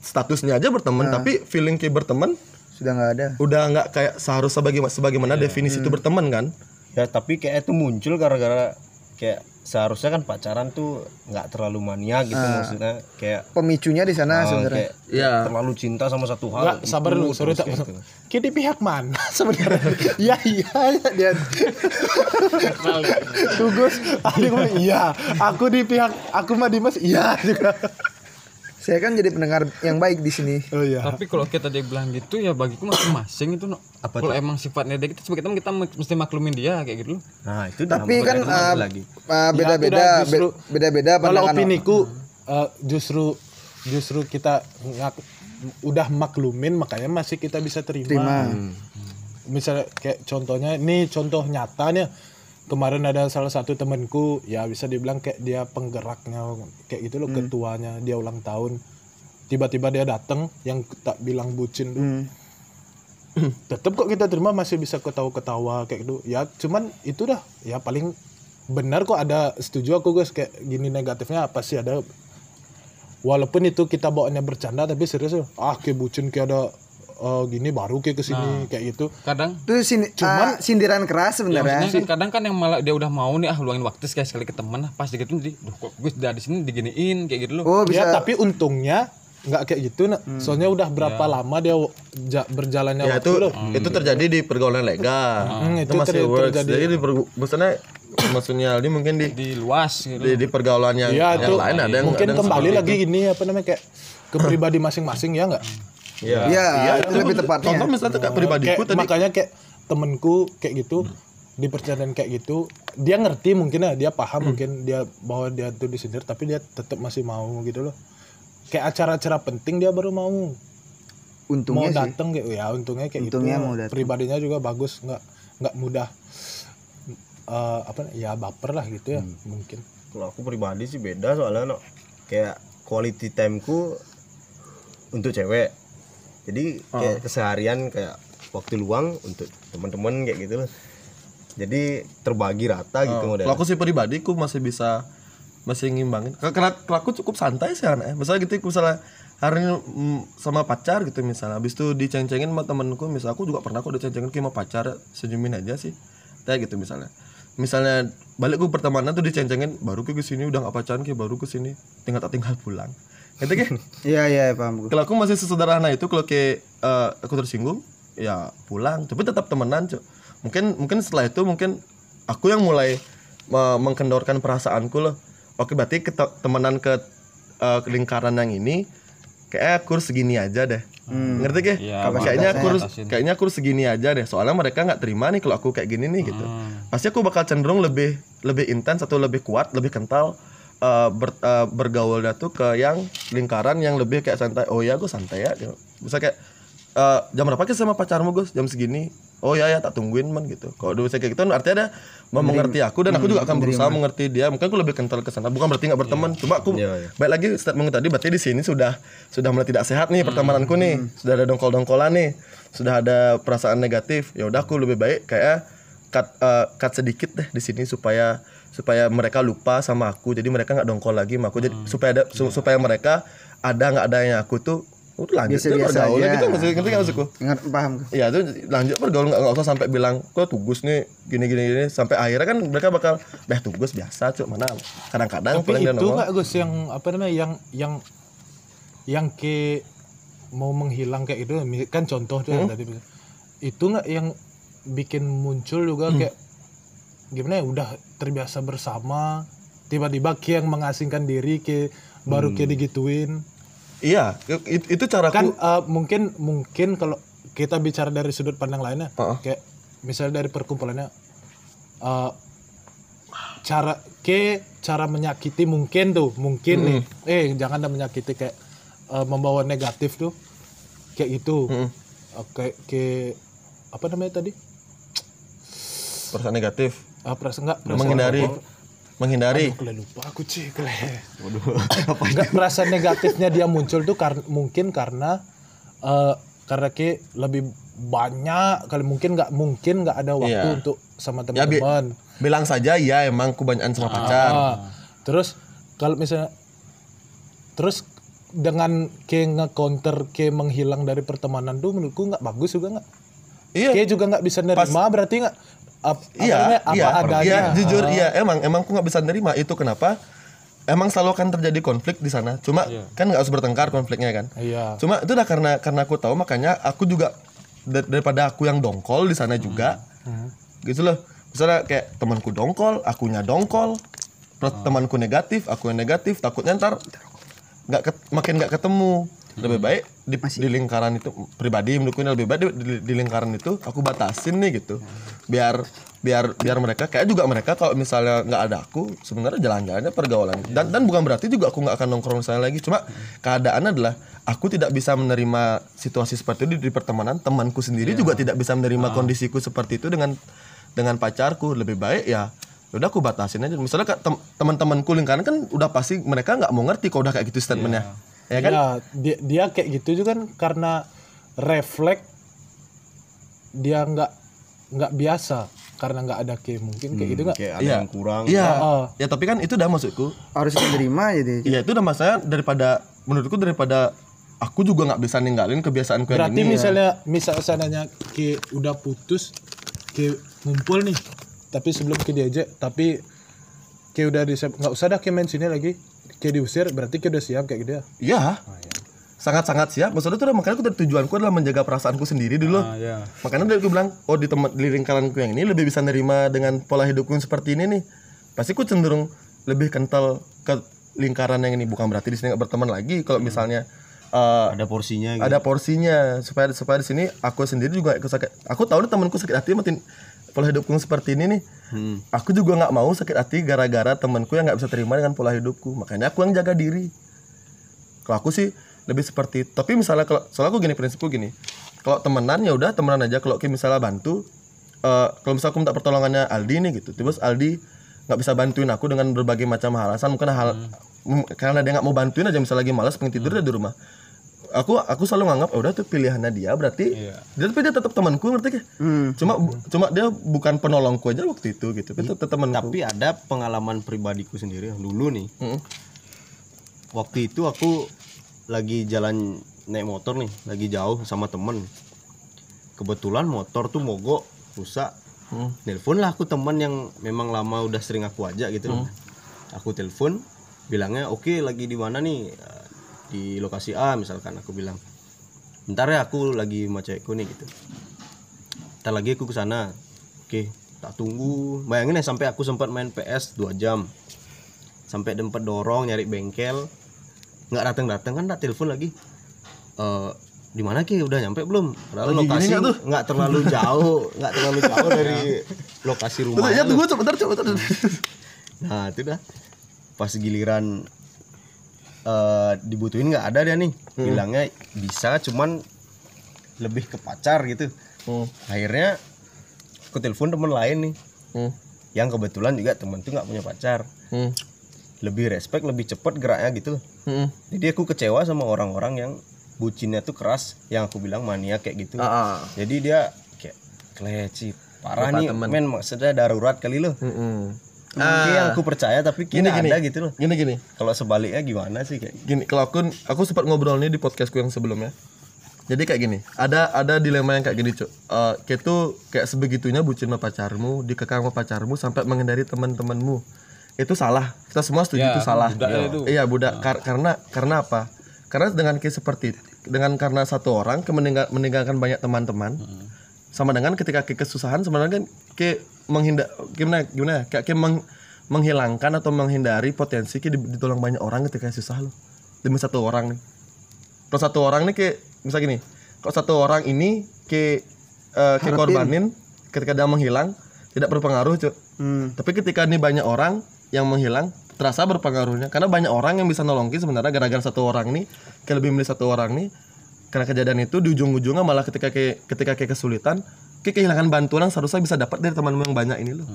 statusnya aja berteman tapi feeling kayak berteman Sudah nggak ada. udah nggak kayak seharusnya sebagaimana sebagaimana definisi itu berteman kan ya tapi kayak itu muncul gara-gara kayak seharusnya kan pacaran tuh nggak terlalu mania gitu maksudnya kayak Pemicunya di sana ah, sebenarnya. Iya. terlalu cinta sama satu hal Enggak, sabar itu dulu, sorry tak. Di pihak mana sebenarnya? Iya iya dia. Tugas, aku bilang, iya. Aku di pihak aku mah Dimas, iya juga. Saya kan jadi pendengar yang baik di sini. Oh iya. Tapi kalau kita dia bilang gitu ya bagiku masing-masing itu no. Kalau emang sifatnya dia gitu sebagai teman kita mesti maklumin dia kayak gitu loh. nah itu Tapi kan uh, lagi uh, beda-beda, Ya, tidak, justru- be- beda-beda Kalau pandangan. opiniku eh, justru justru kita udah maklumin makanya masih kita bisa terima. Terima. Misalnya kayak contohnya ini contoh nyata nih. Kemarin ada salah satu temanku ya bisa dibilang kayak dia penggeraknya kayak gitu loh ketuanya dia ulang tahun. Tiba-tiba dia datang yang tak bilang bucin tuh. Hmm. Tetap kok kita terima masih bisa ketawa-ketawa kayak gitu. Ya cuman itu dah ya paling benar kok ada setuju aku guys kayak gini negatifnya apa sih ada walaupun itu kita bawaannya bercanda tapi serius loh. ah kayak bucin kayak ada eh, gini baru kayak ke sini kayak gitu Kadang Itu sin- uh, sindiran keras Ya, sebenarnya. maksudnya kan kadang kan yang malah dia udah mau nih ah luangin waktu sekali sekali ke temen pas gitu jadi duh kok gue udah di sini diginiin kayak gitu loh Oh, ya bisa tapi untungnya nggak kayak gitu nak. soalnya udah berapa lama dia ja- berjalannya ya waktu itu loh. itu terjadi di pergaulan legal. Hmm, itu, itu masih ter- works. terjadi. jadi di per- maksudnya maksudnya Aldi mungkin di di luas gitu. di, di pergaulan yang, Iya yang itu lain ada yang mungkin ada yang kembali lagi gini apa namanya kayak ke pribadi masing-masing ya nggak? Iya. Iya, Iya, itu lebih tepatnya. Contoh misalnya kayak pribadiku Kayak- tadi. makanya kayak temenku kayak gitu di percandaan kayak gitu dia ngerti mungkin ya dia paham mungkin dia bahwa dia tuh disindir tapi dia tetap masih mau gitu loh kayak acara-acara penting dia baru mau mau untungnya sih. datang kayak ya untungnya kayak Untungnya gitu mau datang. pribadinya juga bagus nggak nggak mudah eh, apa ya baper lah gitu ya Hmm. mungkin kalau aku pribadi sih beda soalnya no. kayak quality timeku untuk cewek jadi kayak keseharian kayak waktu luang untuk teman-teman kayak gitu loh jadi terbagi rata gitu model Kalau aku sih pribadi aku masih bisa masih ngimbangin. Karena kalau aku cukup santai sih anaknya. Misalnya gitu misalnya hari ini mm, sama pacar gitu misalnya. Habis itu diceng-cengin sama temenku misalnya aku juga pernah kok diceng-cengin sama pacar senyumin aja sih. Kayak gitu misalnya. Misalnya balik gue pertemanan tuh diceng-cengin baru ke sini udah gak pacaran kayak baru ke sini. Tinggal tak tinggal pulang. Gitu kan Iya, iya, paham gue. kalau aku masih sesederhana itu kalau kayak eh, aku tersinggung ya pulang. Tapi tetap temenan cok mungkin mungkin setelah itu mungkin aku yang mulai me- mengkendorkan perasaanku loh oke berarti ke temenan ke eh, ke lingkaran yang ini kayak aku harus segini aja deh. Ngerti gak? Iya, kayaknya aku harus batasin. kayaknya aku harus segini aja deh. Soalnya mereka nggak terima nih kalau aku kayak gini nih gitu. Pasti aku bakal cenderung lebih lebih intens atau lebih kuat lebih kental eh, ber, eh, bergaulnya tuh ke yang lingkaran yang lebih kayak santai. Oh ya gue santai ya gitu. bisa kayak eh, jam berapa sih sama pacarmu Gus? Jam segini oh ya ya tak tungguin man gitu. Kalau udah bisa kayak gitu artinya ada mau mengerti aku dan aku juga akan berusaha mengerti dia. Mungkin aku lebih kental ke sana. Bukan berarti nggak berteman cuma aku Iya, iya. baik lagi statement tadi berarti di sini sudah sudah mulai tidak sehat nih pertemananku nih. Sudah ada dongkol-dongkolan nih. Sudah ada perasaan negatif. Ya udah aku lebih baik kayak cut eh, cut sedikit deh di sini supaya supaya mereka lupa sama aku. Jadi mereka nggak dongkol lagi sama aku. Jadi supaya ada su- supaya mereka ada nggak adanya aku tuh udah lanjut tuh Biasa-biasa bergaul aja. gitu maksudnya ngerti nggak maksudku? Ingat paham. Iya tuh lanjut bergaul nggak usah sampai bilang kok tugas nih gini gini gini sampai akhirnya kan mereka bakal dah tugas biasa cuk mana kadang-kadang tapi itu nggak Gus yang apa namanya yang yang yang ke mau menghilang kayak itu kan contoh tuh yang tadi itu nggak yang bikin muncul juga kayak gimana ya udah terbiasa bersama tiba-tiba kayak yang mengasingkan diri ke baru kayak digituin iya itu, itu caraku kan eh, mungkin mungkin kalau kita bicara dari sudut pandang lainnya Heeh. kayak misalnya dari perkumpulannya eh, cara ke cara menyakiti mungkin tuh mungkin nih. Eh jangan dah menyakiti kayak eh, membawa negatif tuh kayak gitu. Eh, kayak ke apa namanya tadi? Perasaan negatif. Ah, perasaan enggak perasaan menghindari. apa? Menghindari Kele lupa aku cik kele. Enggak perasaan negatifnya dia muncul tuh karena mungkin karena eh karena ke lebih banyak kali mungkin nggak mungkin nggak ada waktu Iya. untuk sama Ya, bi- teman-teman. bilang saja ya emang kebanyakan sama pacar Ah, terus kalau misalnya terus dengan ke nge-counter ke menghilang dari pertemanan tuh menurutku nggak bagus juga nggak? iya Ke juga nggak bisa nerima berarti nggak ap- apa iya apa iya. adanya. iya jujur iya. Emang emang aku nggak bisa nerima itu. Kenapa? Emang selalu akan terjadi konflik di sana. Cuma kan nggak harus bertengkar konfliknya kan? Iya. cuma itu udah karena karena aku tahu makanya aku juga dar- daripada aku yang dongkol di sana juga gitu loh. Misalnya kayak temanku dongkol akunya dongkol terus temanku negatif aku yang negatif takutnya ntar nggak ket- makin nggak ketemu lebih baik di, di lingkaran itu pribadi ini lebih baik di, di- di lingkaran itu aku batasin nih gitu. Biar biar biar mereka kayak juga mereka kalau misalnya nggak ada aku sebenarnya jalan-jalannya pergaulan. Dan dan bukan berarti juga aku nggak akan nongkrong sana lagi. Cuma keadaan adalah aku tidak bisa menerima situasi seperti itu di, di pertemanan temanku sendiri juga tidak bisa menerima kondisiku seperti itu dengan dengan pacarku. Lebih baik ya udah aku batasin aja. Misalnya teman-temanku lingkaran kan udah pasti mereka nggak mau ngerti kalau udah kayak gitu statementnya ya kan Ya, dia, dia kayak gitu juga kan karena refleks dia nggak nggak biasa karena nggak ada ke mungkin kayak gitu nggak? kayak ada Iya. yang kurang iya Ah. ya tapi kan itu udah maksudku harus diterima ya deh Iya itu udah masalah daripada menurutku daripada aku juga nggak bisa ninggalin kebiasaanku yang Berarti ini. misalnya misal seandainya ke udah putus ke ngumpul nih tapi sebelum ke diajak tapi ke udah di nggak usah dah ke main sini lagi ke diusir berarti ke udah siap kayak gitu ya Iya. Sangat-sangat siap. Maksudnya udah makanya aku dari tujuanku adalah menjaga perasaanku sendiri dulu. Ah, ya. Makanya dari aku bilang, oh di teman di lingkaranku yang ini lebih bisa nerima dengan pola hidupku yang seperti ini nih. Pasti aku cenderung lebih kental ke lingkaran yang ini. Bukan berarti di sini nggak berteman lagi. Kalau misalnya eh, ada porsinya gitu. ada porsinya supaya supaya di sini aku sendiri juga ikut sakit aku tahu nih temanku sakit hati makin pola hidupku seperti ini nih. Hmm. aku juga nggak mau sakit hati gara-gara temanku yang nggak bisa terima dengan pola hidupku. Makanya aku yang jaga diri. Kalau aku sih lebih seperti itu. tapi misalnya kalau soalnya aku gini prinsipku gini. Kalau temenan ya udah temenan aja. Kalau kayak misalnya bantu eh, kalau misalnya aku minta pertolongannya Aldi nih gitu terus Aldi nggak bisa bantuin aku dengan berbagai macam alasan mungkin hal m- karena dia nggak mau bantuin aja misalnya lagi malas pengen tidur dia di rumah aku aku selalu nganggap "Oh, udah tuh pilihannya dia berarti dia tapi dia tetap temanku ngerti gak? cuma bu- cuma dia bukan penolongku aja waktu itu gitu tapi tetap temanku. Tapi ada pengalaman pribadiku sendiri yang dulu nih. Mm. waktu itu aku lagi jalan naik motor nih lagi jauh sama temen. Kebetulan motor tuh mogok rusak. Hmm. nelpon lah aku teman yang memang lama udah sering aku ajak gitu. Hmm. aku telepon bilangnya oke lagi di mana nih di lokasi A misalkan aku bilang bentar ya aku lagi sama cewekku nih gitu. Ntar lagi aku ke sana. Oke tak tunggu. Bayangin ya sampai aku sempat main PS 2 jam. Sampai tempat dorong nyari bengkel. Nggak datang datang kan tak telepon lagi. Eh di mana ki? Udah nyampe belum? Padahal Lagi gini lokasi nggak terlalu jauh nggak terlalu jauh dari lokasi tuh. tunggu sebentar coba nah itu dah. Pas giliran eh dibutuhin nggak ada dia nih. Bilangnya bisa cuman lebih ke pacar gitu. Hmm, akhirnya aku telepon temen lain nih. Hmm, yang kebetulan juga temen tuh nggak punya pacar. Hmm, lebih respect lebih cepet geraknya gitu. Hmm. jadi aku kecewa sama orang-orang yang bucinnya tuh keras yang aku bilang mania kayak gitu. Ah, ah. jadi dia kayak keleci parah Lupa nih temen. men maksudnya darurat kali lo Mm-mm. Mungkin yang aku percaya tapi Gini, kini gini. ada gitu loh Gini gini. kalau sebaliknya gimana sih kayak Gini, kalau aku aku sempat ngobrol nih di podcastku yang sebelumnya. Jadi kayak gini, ada ada dilema yang kayak gini, Cuk. Eh, kayak tuh kayak sebegitunya bucin sama pacarmu, dikekang sama pacarmu sampai menghindari teman-temanmu. Itu salah. Kita semua setuju Ya, itu salah. budak ya itu. Iya, budak. Kar- karena karena apa? Karena dengan kayak seperti dengan karena satu orang meninggal- meninggalkan banyak teman-teman. Sama dengan ketika kayak kesusahan sebenarnya kan kayak menghindar gimana gimana? Ya? kayak, kayak meng- menghilangkan atau menghindari potensi kayak ditolong banyak orang ketika susah lo demi satu orang nih. Kalau satu orang nih kayak misal gini kalau satu orang ini kayak eh, kayak korbanin ketika dia menghilang tidak berpengaruh cuy Hmm. tapi ketika ini banyak orang yang menghilang terasa berpengaruhnya. Karena banyak orang yang bisa nolongin sebenarnya gara-gara satu orang nih kayak lebih milih satu orang nih karena kejadian itu di ujung-ujungnya malah ketika kayak ketika kayak kesulitan kayak kehilangan bantuan yang seharusnya bisa dapat dari temanmu yang banyak ini loh.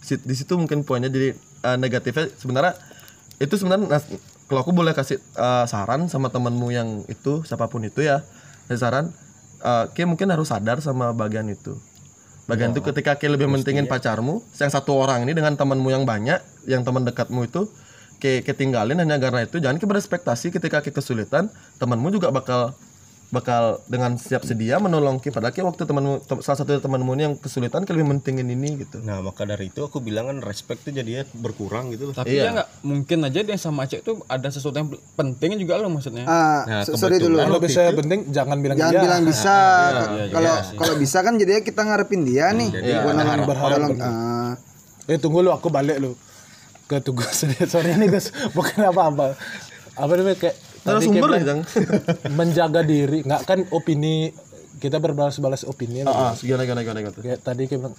Sit- di situ mungkin poinnya jadi eh, negatifnya sebenarnya itu sebenarnya kalau aku boleh kasih eh, saran sama temanmu yang itu siapa pun itu ya kasih saran eh, kayak mungkin harus sadar sama bagian itu. Bagian itu ketika kayak lebih mentingin pacarmu yang satu orang ini dengan temanmu yang banyak yang teman dekatmu itu kayak ketinggalin hanya karena itu jangan kayak berespektasi ketika kayak kesulitan temanmu juga bakal bakal dengan siap sedia menolong kita padahal waktu temanmu tem- salah satu temanmu ini yang kesulitan lebih mentingin ini gitu Nah maka dari itu aku bilang kan respect tuh jadinya berkurang gitu loh. Tapi ya nggak mungkin aja dia sama cewek tuh ada sesuatu yang penting juga lo maksudnya. Ah, Nah, so- sorry dulu. Kalau bisa penting jangan bilang Jangan iya. bilang bisa. Kalau kalau bisa kan jadinya kita ngarepin dia nih. Bukan dengan dalam- ah. Eh tunggu lu aku balik lu ke tugas. Sorry nih guys bukan apa-apa. Apa namanya kayak tadi sumber kayak nih, Jang. menjaga diri. Nggak kan opini kita berbalas-balas opini ya, ah gimana gimana gimana gimana? Kayak tadi kayak bilang,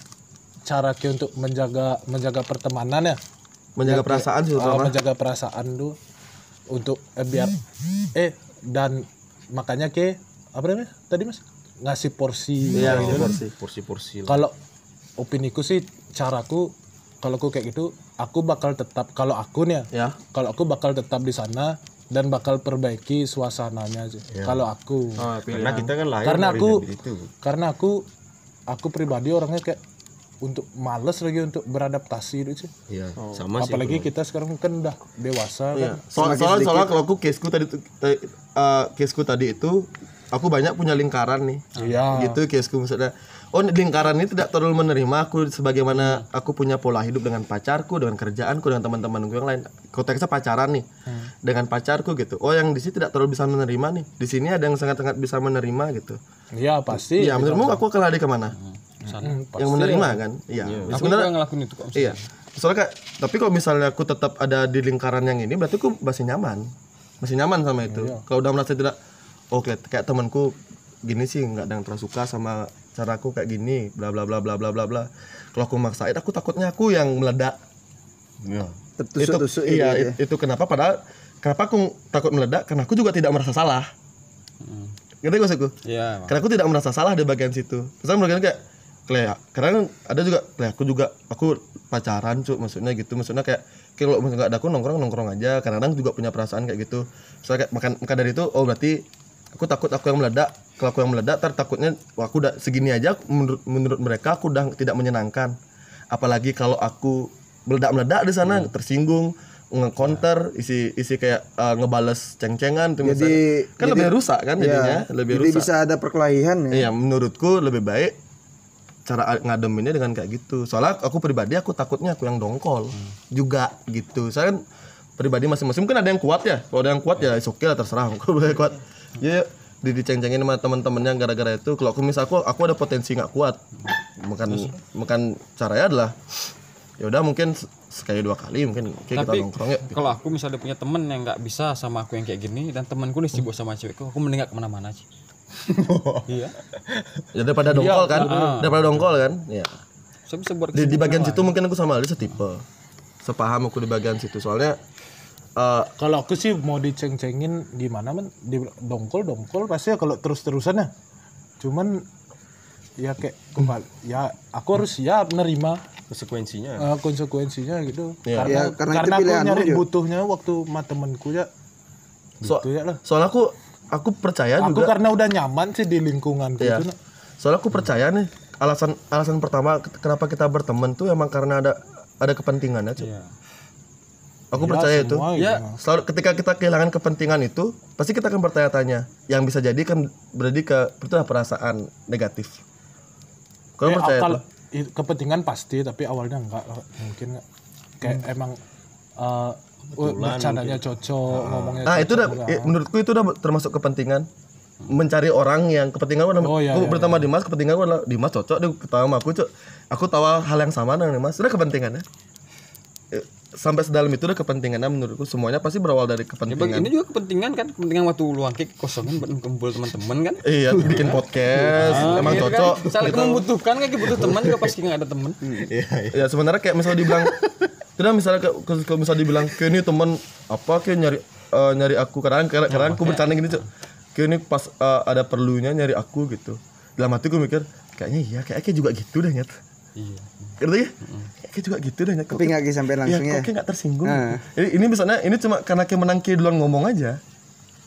cara kayak untuk menjaga menjaga pertemanan ya. Menjaga perasaan sih uh, menjaga perasaan tuh untuk eh, biar eh dan makanya ke apa namanya tadi mas? Ngasih porsi iya gitu. porsi Porsi-porsi lah. kalau opiniku sih caraku kalau aku kayak gitu aku bakal tetap kalau aku nih ya ya. kalau aku bakal tetap di sana dan bakal perbaiki suasananya aja kalau aku. Oh, Karena kita kan lahir karena aku itu. karena aku aku pribadi orangnya kayak untuk males lagi untuk beradaptasi gitu sih. Iya, sama sih. apalagi kita sekarang kan udah dewasa kan. Soal, soalnya soalnya kalau aku caseku tadi eh, eh, caseku tadi itu aku banyak punya lingkaran nih. Iya. Gitu caseku maksudnya oh lingkaran ini tidak terlalu menerima aku sebagaimana aku punya pola hidup dengan pacarku dengan kerjaanku dengan teman-temanku yang lain. Konteksnya pacaran nih dengan pacarku gitu. Oh yang di sini tidak terlalu bisa menerima nih. Di sini ada yang sangat-sangat bisa menerima gitu. Iya pasti. Iya menurutmu aku akan lari ke mana? Sana. Hmm, yang menerima kan? Iya. Aku juga ngelakuin itu kok. Iya. Soalnya kayak tapi kalau misalnya aku tetap ada di lingkaran yang ini berarti aku masih nyaman. Masih nyaman sama itu. Kalau udah merasa tidak oh kayak, kayak temanku gini sih nggak ada yang terlalu suka sama caraku kayak gini bla bla bla bla bla bla bla. Kalau aku maksain aku takutnya aku yang meledak. Iya. Tertusuk-tusuk itu, gitu iya, ya. it- itu kenapa padahal kenapa aku takut meledak karena aku juga tidak merasa salah. Ngerti maksudku? Iya. Karena aku tidak merasa salah di bagian situ. Misalnya bagian kayak kayak karena kan ada juga kayak aku juga aku pacaran cuk maksudnya gitu maksudnya kayak kalau misalnya nggak ada aku nongkrong nongkrong aja kadang-kadang juga punya perasaan kayak gitu soalnya kayak makan maka dari itu oh berarti aku takut aku yang meledak kalau aku yang meledak tar takutnya wah, aku udah segini aja menurut menurut mereka aku udah tidak menyenangkan apalagi kalau aku meledak meledak di sana tersinggung nge-counter isi isi kayak uh, ngebales ceng-cengan tuh Jadi- misalnya. kan lebih rusak kan jadinya lebih Jadi rusak bisa ada perkelahian ya. Iya, menurutku lebih baik cara ngademinnya dengan kayak gitu. Soalnya aku pribadi aku takutnya aku yang dongkol juga gitu. Saya kan pribadi masing-masing mungkin ada yang kuat ya. Kalau ada yang kuat ya oke lah terserah. Yang kuat, ya di diceng-cengin sama teman-temannya gara-gara itu. Kalau aku misal aku aku ada potensi nggak kuat, makan makan caranya adalah ya udah mungkin se- sekali dua kali mungkin kayak kita Tapi nongkrong ya. kalau aku misalnya punya temen yang nggak bisa sama aku yang kayak gini dan temanku nih sibuk sama cewekku, aku mending gak ke mana-mana aja. iya. Ya daripada dongkol kan, daripada dongkol kan. Ya. Saya bisa buat di, di bagian situ mungkin aku sama Ali setipe sepaham aku di bagian situ soalnya eh kalau aku sih mau diceng-cengin gimana men di dongkol dongkol pasti ya kalau terus-terusan ya cuman ya kayak kembali ya aku harus siap nerima Konsekuensinya. eh, konsekuensinya gitu Iya. karena Ya, karena itu karena aku nyari juga. butuhnya waktu sama temenku ya So- gitu ya lah soalnya aku aku percaya aku juga karena udah nyaman sih di lingkunganku Iya. itu Nak. soalnya aku percaya nih alasan alasan pertama ke- kenapa kita berteman tuh emang karena ada ada kepentingannya cuy. Iya. Aku Ya, percaya itu Ya. gitu. selalu ketika kita kehilangan kepentingan itu pasti kita akan bertanya-tanya yang bisa jadi kan berarti ke itu perasaan negatif kalau Eh, percaya kalau itu kepentingan pasti tapi awalnya enggak lah. mungkin nggak. kayak Hmm. emang eh bercandanya cocok ngomongnya nah itu udah enggak. menurutku itu udah termasuk kepentingan mencari orang yang kepentingan Oh, iya, aku iya, bertemu Dimas kepentingan adalah Dimas cocok dia ketawa sama aku cok aku tahu hal yang sama dengan Dimas sudah kepentingannya Eh, sampai sedalam itu udah kepentingannya menurutku semuanya pasti berawal dari Ya, kepentingan. ini juga kepentingan kan, kepentingan waktu luang. Kayak kosongin buat kumpul teman-teman kan. iya bikin podcast. Emang Gitu cocok Kan? Saling membutuhkan kayak butuh teman juga pasti nggak ada teman. ya sebenarnya kayak misalnya dibilang tidak misalnya ke- ke- kalau misalnya dibilang ke ini teman apa? Kayak nyari eh, nyari aku? Kadang kadang kadang aku bercanda gini cok kayak ini pas eh, ada perlunya nyari aku gitu. Dalam hati gue mikir kayaknya iya kayak kayak juga gitu dah nyet Iya. ngerti ya kayak juga gitu Kok- Tapi nggak sampai ya langsung kok ya. kayak nggak tersinggung Nah. ini, ini misalnya ini cuma karena kayak menang kayak duluan ngomong aja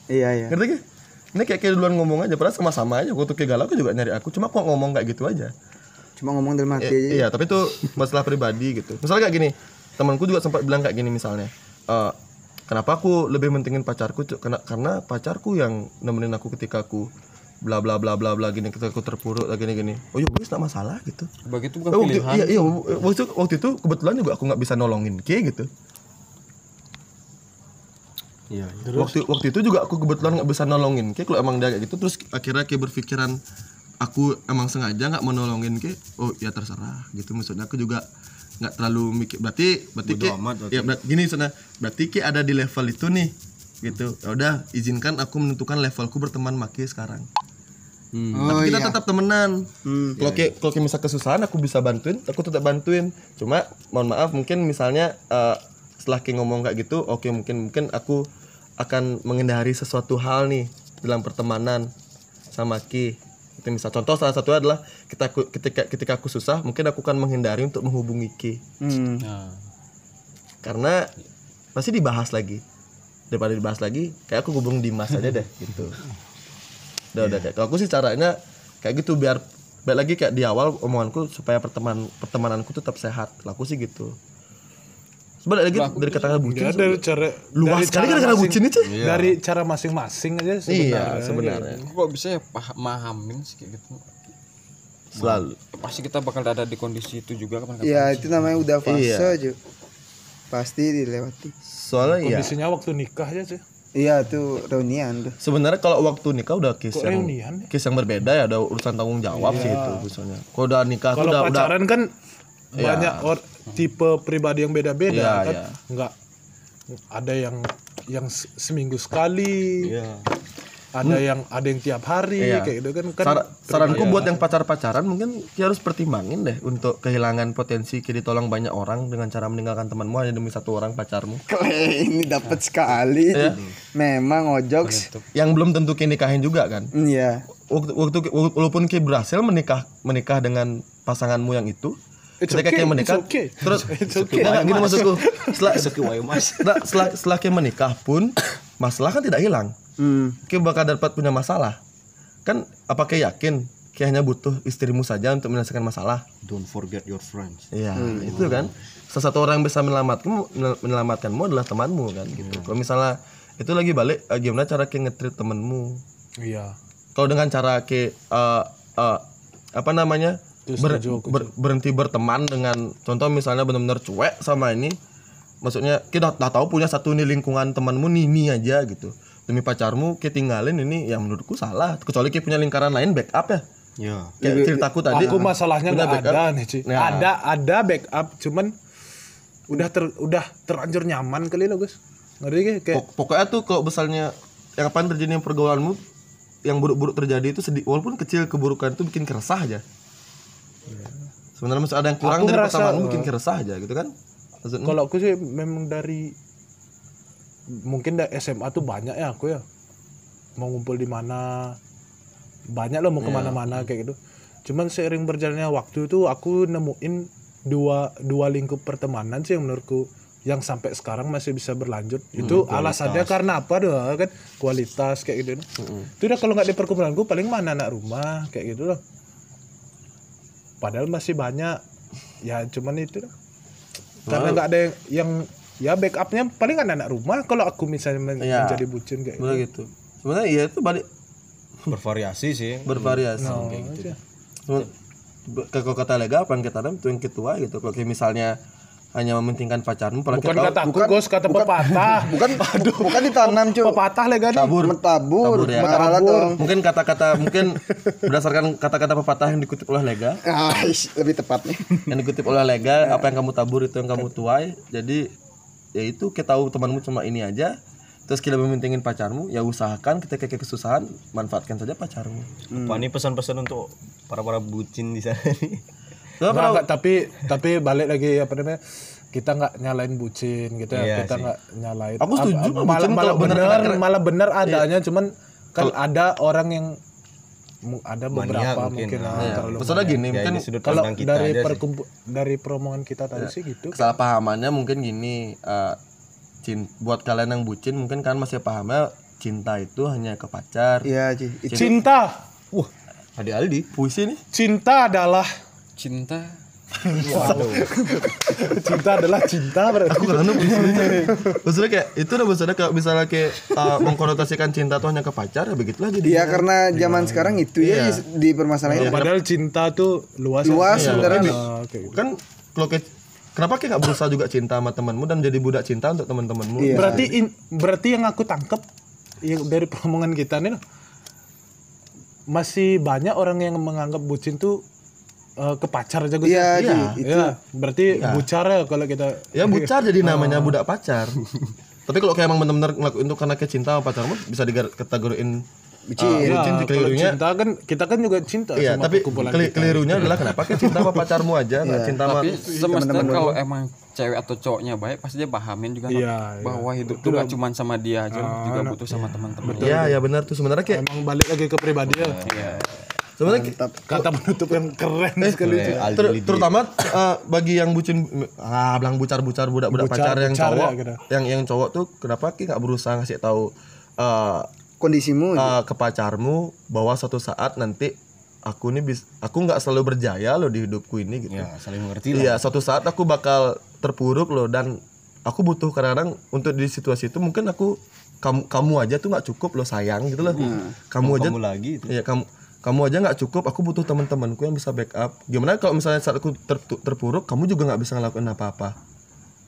Iya iya. ngerti gak? ini kayak kayak duluan ngomong aja padahal sama-sama aja waktu kayak galau aku juga nyari aku cuma kok ngomong kayak gitu aja Cuma ngomong dalam hati I- aja. iya tapi itu masalah pribadi gitu misalnya kayak gini temanku juga sempat bilang kayak gini misalnya "Eh, kenapa aku lebih mentingin pacarku karena karena pacarku yang nemenin aku ketika aku bla bla bla bla bla gini ketika aku terpuruk lagi gini gini. Oh ya wis tak masalah gitu. Begitu bukan Eh, waktu, pilihan. iya iya waktu itu, waktu itu kebetulan juga aku nggak bisa nolongin kayak gitu. Iya. waktu waktu itu juga aku kebetulan nggak bisa nolongin kayak kalau emang dia kayak gitu. Terus akhirnya kayak berpikiran aku emang sengaja nggak mau nolongin kayak oh ya terserah gitu. Maksudnya aku juga nggak terlalu mikir. Berarti berarti berarti. ya berarti gini sana berarti kayak ada di level itu nih gitu. Ya udah izinkan aku menentukan levelku berteman maki sekarang Oh tapi kita iya. tetap temenan. Kalau kayak kalau kayak misal kesusahan aku bisa bantuin aku tetap bantuin. Cuma mohon maaf mungkin misalnya eh, setelah kayak ngomong kayak gitu oke mungkin mungkin aku akan menghindari sesuatu hal nih dalam pertemanan sama Ki. Itu misal contoh salah satu adalah kita ketika ketika aku susah mungkin aku akan menghindari untuk menghubungi Ki. Hmm. Nah, karena pasti dibahas lagi. Daripada dibahas lagi kayak aku hubung Dimas aja deh gitu udah udah kayak kalau aku sih caranya kayak gitu biar baik lagi kayak di awal omonganku supaya pertemanan pertemananku tetap sehat. Kalau aku sih gitu. Sebenarnya lagi dari kata-kata bucin Ya, dari cara luas dari sekali cara gara-gara masing- bucin itu. Dari cara masing-masing aja iya sebenarnya. sebenarnya. Kok bisa ya paham mahamin sih kayak gitu. Selalu. Pasti kita bakal ada di kondisi itu juga kan Ya itu namanya udah fase Iya. aja. Pasti dilewati. soalnya ya Kondisinya waktu nikah aja sih. Iya tuh reunian tuh. sebenarnya kalau waktu nikah udah case yang reunian case yang berbeda ya udah urusan tanggung jawab sih itu misalnya kalau udah nikah tuh Kalau udah udah pacaran kan banyak or, tipe pribadi yang beda-beda Iya, kan. iya. Enggak ada yang yang se- seminggu sekali. Iya. Ada yang ada yang tiap hari Iya. kayak gitu kan kan Sar- saranku buat yang pacar-pacaran mungkin ya harus pertimbangin deh untuk kehilangan potensi kayak ditolong banyak orang dengan cara meninggalkan temanmu hanya demi satu orang pacarmu Kle, ini dapat sekali. Iya. Memang ojoks. yang belum tentu kayak nikahin juga kan Iya. waktu, waktu walaupun kayak berhasil menikah menikah dengan pasanganmu yang itu It's ketika okay, kayak menikah it's okay. terus It's okay. Nggak, gini maksudku setelah setelah, setelah, setelah kayak menikah pun masalah kan tidak hilang Hmm. kayak bakal dapat punya masalah kan apakah yakin kayak hanya butuh istrimu saja untuk menyelesaikan masalah Don't forget your friends. Iya, itu kan. Salah satu orang yang bisa menyelamatkanmu, menyelamatkanmu adalah temanmu kan gitu. Kalau misalnya itu lagi balik, eh, gimana cara kayak ngetrit temenmu? Iya. Kalau dengan cara kayak eh, eh, apa namanya ber- ber- berhenti berteman dengan contoh misalnya benar-benar cuek sama ini, maksudnya kita udah tahu punya satu nih lingkungan temanmu nih ini aja gitu. Demi pacarmu kayak tinggalin ini, ya menurutku salah. Kecuali kayak punya lingkaran lain backup ya. Iya. Kayak ceritaku tadi. Aku masalahnya nggak ada nih, Ci. Ya. Ada ada backup cuman udah ter udah terlanjur nyaman kali lo, Gus. Ngerti gak? kayak Pok- pokoknya tuh kalau misalnya yang apa yang terjadi yang pergaulanmu yang buruk-buruk terjadi itu sedih walaupun kecil keburukan itu bikin keresah aja sebenarnya masih ada yang kurang Aku dari pertemanan bikin keresah aja gitu kan kalau aku sih memang dari mungkin dari SMA tuh banyak ya aku ya. Mau ngumpul di mana banyak loh mau ke mana-mana kayak gitu. Cuman seiring berjalannya waktu itu aku nemuin dua dua lingkup pertemanan sih yang menurutku yang sampai sekarang masih bisa berlanjut. Itu alasannya karena apa doh kan? Kualitas kayak gitu. Itu udah kalau nggak di perkumpulanku paling mana anak rumah kayak gitu loh. Padahal masih banyak. Ya cuman itu dah karena nggak ada yang, yang ya backupnya paling anak-anak rumah kalau aku misalnya men- Iya. menjadi bucin kayak Bener gitu sebenarnya ya itu balik Bervariasi sih. bervariasi gitu. kayak gitu kalau kata lega apa yang kita ada itu yang ketua gitu kalau kayak misalnya hanya mementingkan pacarmu bukan kata aku gos kata pepatah Bukan bukan ditanam, Cuk. pepatah lega nih tabur. Tabur ya. Mungkin kata-kata mungkin berdasarkan kata-kata pepatah yang dikutip oleh lega Ah, lebih tepatnya. yang dikutip oleh Lega apa yang kamu tabur itu yang kamu tuai jadi ya itu kita tahu temanmu cuma ini aja terus kita mementingin pacarmu ya usahakan ketika kayak kesusahan manfaatkan saja pacarmu. Apa nih pesan-pesan untuk para para bucin di sana nih? Lo Nggak, nggak, tapi tapi balik lagi apa namanya kita nggak nyalain bucin gitu ya Iya kita nggak nyalain Aku setuju malah malah kalau bener malah benar adanya cuman kan ada orang yang ada beberapa mungkin, mungkin, ah, ya. terlalu maksudnya gini Ya mungkin ini sudut kalau dari sih. perkumpu dari peromongan kita tadi Ya. sih gitu. Kesalahpahamannya mungkin gini eh, cin buat kalian yang bucin mungkin kan masih pahamnya cinta itu hanya ke pacar. Iya, cinta. Wah, Adi Aldi. puisi nih. Cinta adalah cinta cinta adalah cinta berarti aku kan maksudnya kayak itu udah maksudnya kayak misalnya kayak uh, mengkonotasikan cinta tuh hanya ke pacar ya begitulah jadi Iya karena zaman sekarang itu ya di permasalahan padahal cinta tuh luas luas sebenarnya. Ah, oke kan kalau kayak kenapa kayak nggak berusaha juga cinta sama temanmu dan jadi budak cinta untuk teman-temanmu? Berarti in- berarti yang aku tangkep yang dari peromongan kita nih loh, masih banyak orang yang menganggap bucin tuh eh, ke pacar aja Gus. Iya, ya? Ji, Iya, berarti bucar ya kalau kita ya bucar jadi namanya budak pacar. Tapi kalau kayak emang benar-benar ngelakuin itu karena kayak cinta sama pacarmu bisa dikategoriin Bucin. uh, Iya, bucin kalau kelirunya. cinta kan kita kan juga cinta iya sama tapi keli- kita. kelirunya adalah kenapa? Kayak cinta sama pacarmu aja nggak cinta sama tapi semestinya kalau emang cewek atau cowoknya baik pasti dia pahamin juga Iya, iya. bahwa hidup tuh gak cuma sama dia aja juga butuh sama teman-teman. Iya, ya benar tuh. Sebenarnya kayak Emang balik lagi ke pribadi ya. Sebenarnya Kata penutup yang keren. Sekali itu. ter- terutama uh, bagi yang bucin ah bilang bucar-bucar budak-budak Bucar- pacar yang bucar cowok ya, gitu. yang yang cowok tuh kenapa ki nggak berusaha ngasih tahu uh, Kondisimu uh, ke pacarmu bahwa suatu saat nanti aku nih bis aku nggak selalu berjaya loh di hidupku ini gitu. Ya saling mengerti lah. Iya suatu saat aku bakal terpuruk loh dan aku butuh kadang-kadang untuk di situasi itu mungkin aku kamu kamu aja tuh nggak cukup loh sayang gitu loh. Kamu aja kamu lagi itu Iya kamu kamu aja nggak cukup. Aku butuh teman-temanku yang bisa backup. Gimana kalau misalnya saat aku ter- terpuruk, kamu juga nggak bisa ngelakuin apa-apa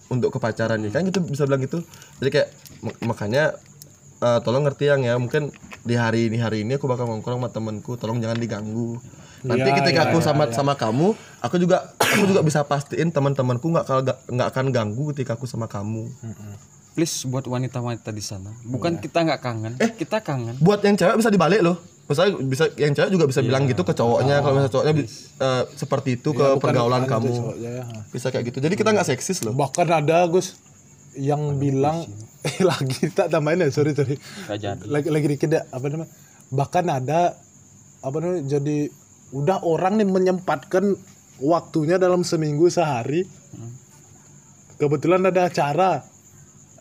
untuk kepacaran nih kan gitu bisa bilang gitu. Jadi kayak mak- makanya eh, tolong ngerti yang ya mungkin di hari ini hari ini aku bakal ngongkrong sama temanku. Tolong jangan diganggu. Nanti Iya, ketika iya, aku sama sama kamu, aku juga aku juga bisa pastiin teman-temanku nggak nggak akan ganggu ketika aku sama kamu. please buat wanita-wanita di sana bukan kita nggak kangen kita kangen buat yang cewek bisa dibalik loh misalnya bisa yang cewek juga bisa bilang gitu ke cowoknya kalau misalnya cowoknya eh, seperti itu ke pergaulan kamu. Ya, ya. bisa kayak gitu. Jadi kita nggak seksis loh. Bahkan ada Gus yang bilang eh, lagi tak tambahin ya sorry sorry. Lagi lagi dikit ya apa namanya? Bahkan ada apa namanya jadi udah orang nih menyempatkan waktunya dalam seminggu sehari. Kebetulan ada acara.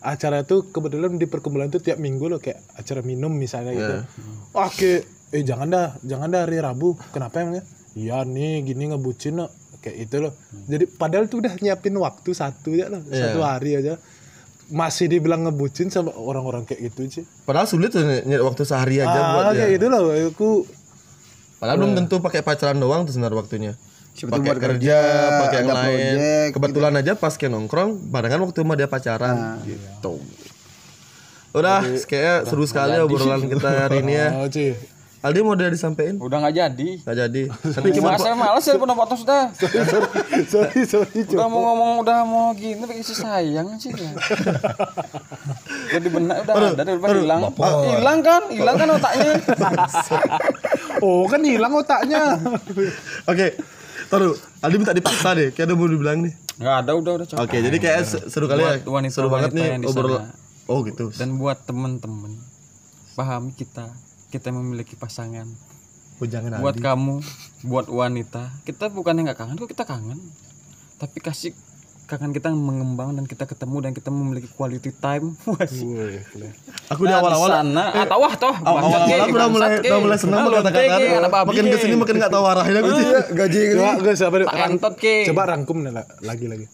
Acara itu kebetulan di perkumpulan itu tiap minggu loh kayak acara minum misalnya gitu. Oke eh jangan dah jangan dah hari Rabu. Kenapa emangnya? Iya nih gini ngebucin loh kayak itu loh. Jadi padahal tuh udah nyiapin waktu satu ya loh satu hari aja. Masih dibilang ngebucin sama orang-orang kayak gitu sih. Padahal sulit tuh ny- nyari waktu sehari aja buat ah, dia. kayak gitu loh aku. Padahal belum tentu pakai pacaran doang tuh sebenarnya waktunya. Pakai buat kerja, kerja, pakai yang lain. project, Kebetulan aja pas kayak nongkrong, barengan waktu sama dia pacaran, gitu. Udah, kayaknya seru sekali obrolan kita hari ini ya. oh, Ci. Aldi mau udah disampaikan? udah nggak jadi Gak jadi. Nanti cuma saya malas ya pun foto sudah sorry sorry udah mau ngomong udah mau gini pakai isi sayang sih ya. jadi benar udah ada daripada hilang hilang kan hilang kan otaknya oh kan hilang otaknya Oke, taruh. Aldi minta dipaksa deh, kayak ada mau dibilang nih. nggak ada udah udah Oke, jadi kayak se- seru kali ya. Seru banget wanita nih sana. Oh gitu. dan buat temen-temen pahami kita kita memiliki pasangan. Oh jangan buat kamu buat wanita kita bukan yang nggak kangen kok kita kangen. Tapi kasih kangen kita mengembang dan kita ketemu dan kita memiliki quality time. Wah, sih. Aku di Nah, awal-awal di sana. Ah tahu ah toh awal-awal aku udah mulai udah mulai senang kata-kata. Makin ke sini makin nggak tahu arahnya aku sih. gaji coba guys apa tak entot ke coba rangkum lagi lagi.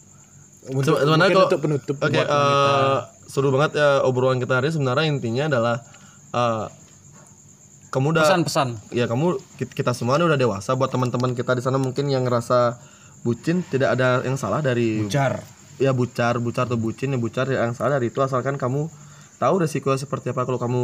Coba- Sebenarnya kalau untuk penutup Oke, eh, seru banget ya obrolan kita hari ini. sebenarnya intinya adalah eh, kamu udah pesan-pesan ya kamu ki- kita semua udah dewasa. Buat teman-teman kita di sana mungkin yang ngerasa bucin tidak ada yang salah dari jar ya bucar bucar atau bucin ya bucar ya yang salah dari itu. Asalkan kamu tahu resiko seperti apa. Kalau kamu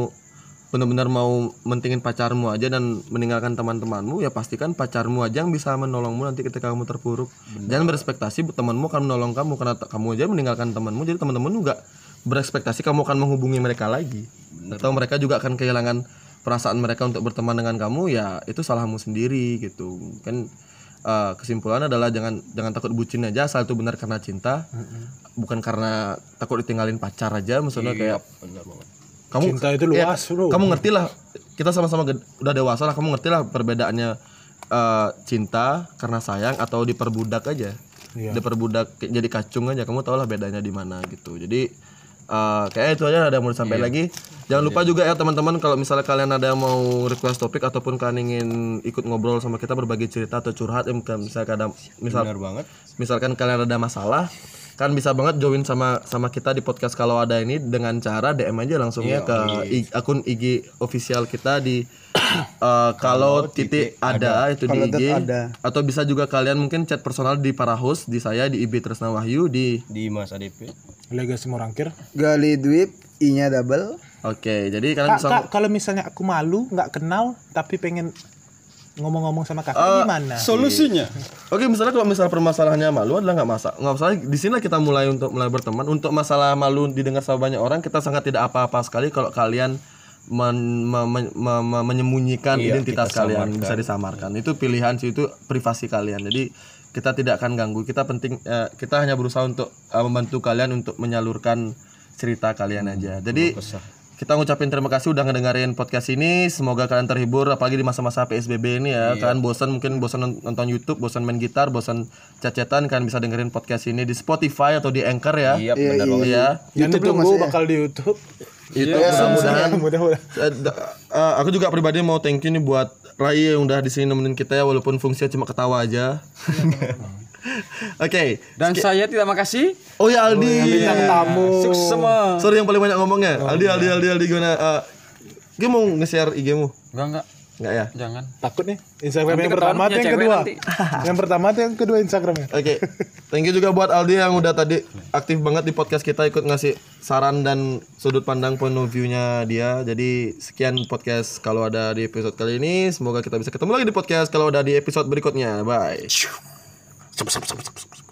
benar-benar mau mentingin pacarmu aja dan meninggalkan teman-temanmu ya pastikan pacarmu aja yang bisa menolongmu nanti ketika kamu terpuruk. Jangan berespektasi temanmu akan menolong kamu. Karena kamu aja meninggalkan temanmu jadi teman-teman juga berespektasi kamu akan menghubungi mereka lagi. Atau mereka juga akan kehilangan perasaan mereka untuk berteman dengan kamu ya itu salahmu sendiri gitu. Kan eh, kesimpulannya adalah jangan jangan takut bucin aja asal itu benar karena cinta. Bukan karena takut ditinggalin pacar aja maksudnya kayak kamu cinta itu ya, luas bro. kamu ngerti lah kita sama-sama udah dewasa lah kamu ngerti lah perbedaannya eh, cinta karena sayang atau diperbudak aja. Iya. diperbudak jadi kacung aja kamu tau lah bedanya di mana gitu. Jadi Eh, kayaknya itu aja ada yang mau disampaikan lagi. Jangan lupa juga ya teman-teman kalau misalnya kalian ada yang mau request topik ataupun kalian ingin ikut ngobrol sama kita berbagi cerita atau curhat misalkan ada misal benar banget. misalkan kalian ada masalah kan bisa banget join sama sama kita di podcast kalau ada ini dengan cara DM aja langsung ya ke I- akun IG official kita di eh, kalau titik ada itu di IG atau bisa juga kalian mungkin chat personal di para host di saya di IB Tresna Wahyu di di Mas ADP Legasi Morangkir. Gali Dwip, I-nya double. Oke jadi kalian Kak, bisa Kak, kalau misalnya aku malu, nggak kenal, tapi pengen ngomong-ngomong sama kakak Eh, gimana? Solusinya. Oke, misalnya kalau misalnya permasalahannya malu adalah nggak masalah. Nggak masalah. Di sini kita mulai untuk mulai berteman. Untuk masalah malu didengar sama banyak orang, kita sangat tidak apa-apa sekali kalau kalian men- me- me- me- me- menyembunyikan identitas kalian bisa disamarkan. Itu pilihan sih, itu privasi kalian. Jadi kita tidak akan ganggu. Kita penting, eh, kita hanya berusaha untuk eh, membantu kalian untuk menyalurkan cerita kalian aja. Jadi kita ngucapin terima kasih udah ngedengerin podcast ini. Semoga kalian terhibur apalagi di masa-masa PSBB ini ya. Kalian bosan mungkin bosan non- nonton YouTube, bosan main gitar, bosan chat-chatan, kalian bisa dengerin podcast ini di Spotify atau di Anchor ya. iya benar banget Iya. Yang ditunggu bakal di YouTube. Itu mudah-mudahan Mudah-mudahan. Eh, da- eh, aku juga pribadi mau thank you nih buat Rai yang udah di sini nemenin kita ya walaupun fungsinya cuma ketawa aja. Oke. Dan saya tidak makasih. Oh ya Aldi. tamu. Sukses semua. Sorry yang paling banyak ngomongnya. Aldi, Aldi, Aldi, Aldi gimana? Eh, Gue mau nge-share IG-mu? Enggak enggak, Enggak ya? jangan. Takut nih. Instagram Nanti yang pertama atau yang kedua? nanti. yang pertama atau yang kedua Instagramnya? Oke, thank you juga buat Aldi yang udah tadi aktif banget di podcast kita ikut ngasih saran dan sudut pandang point of view-nya dia. Jadi sekian podcast kalau ada di episode kali ini. Semoga kita bisa ketemu lagi di podcast kalau ada di episode berikutnya. Bye. Zum, zum, zum, zum, zum.